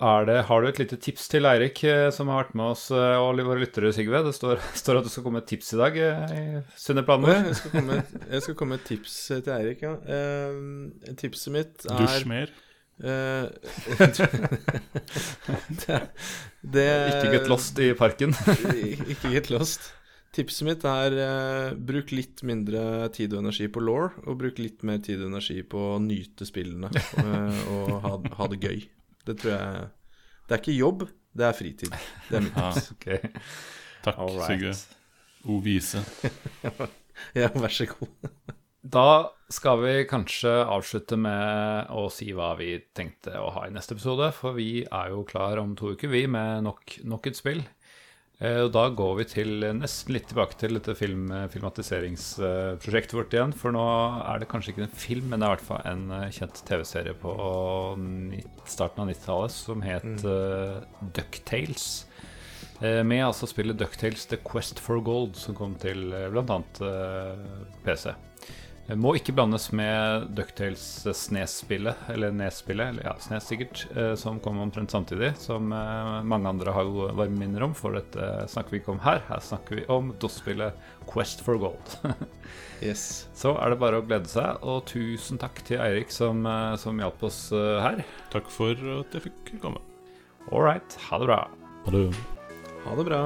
det, har du et lite tips til Eirik, eh, som har vært med oss eh, og våre lyttere, Sigve? Det står, står at du skal komme et tips i dag eh, i Sunne planer. jeg, skal komme, jeg skal komme med et tips til Eirik, ja. Uh, tipset mitt er Dusj mer? Uh, det, det Ikke get lost i parken. Ikke get lost. Tipset mitt er uh, bruk litt mindre tid og energi på law, og bruk litt mer tid og energi på å nyte spillene uh, og ha, ha det gøy. Det tror jeg Det er ikke jobb, det er fritid. Det er mitt Ja. tips. Ok. Takk, All right. Sigurd. O vise. Ja, vær så god. Da skal vi kanskje avslutte med å si hva vi tenkte å ha i neste episode. For vi er jo klar om to uker, vi, med nok, nok et spill. Eh, Og da går vi til nesten litt tilbake til dette film, filmatiseringsprosjektet vårt igjen. For nå er det kanskje ikke en film, men det er i hvert fall en eh, kjent TV-serie på starten av 90-tallet som het eh, Ducktales. Uh, Med altså spillet Ducktales The Quest for Gold, som kom til uh, bl.a. Uh, PC. Det må ikke blandes med Ducktales Snes-spillet, eller Nes-spillet, eller ja, Snes sikkert, eh, som kom omtrent samtidig, som eh, mange andre har jo varme minner om, for dette snakker vi ikke om her. Her snakker vi om DOS-spillet Quest for Gold. Yes. Så er det bare å glede seg, og tusen takk til Eirik som, eh, som hjalp oss eh, her. Takk for at jeg fikk komme. All right, ha det bra. Ha det. Ha det bra.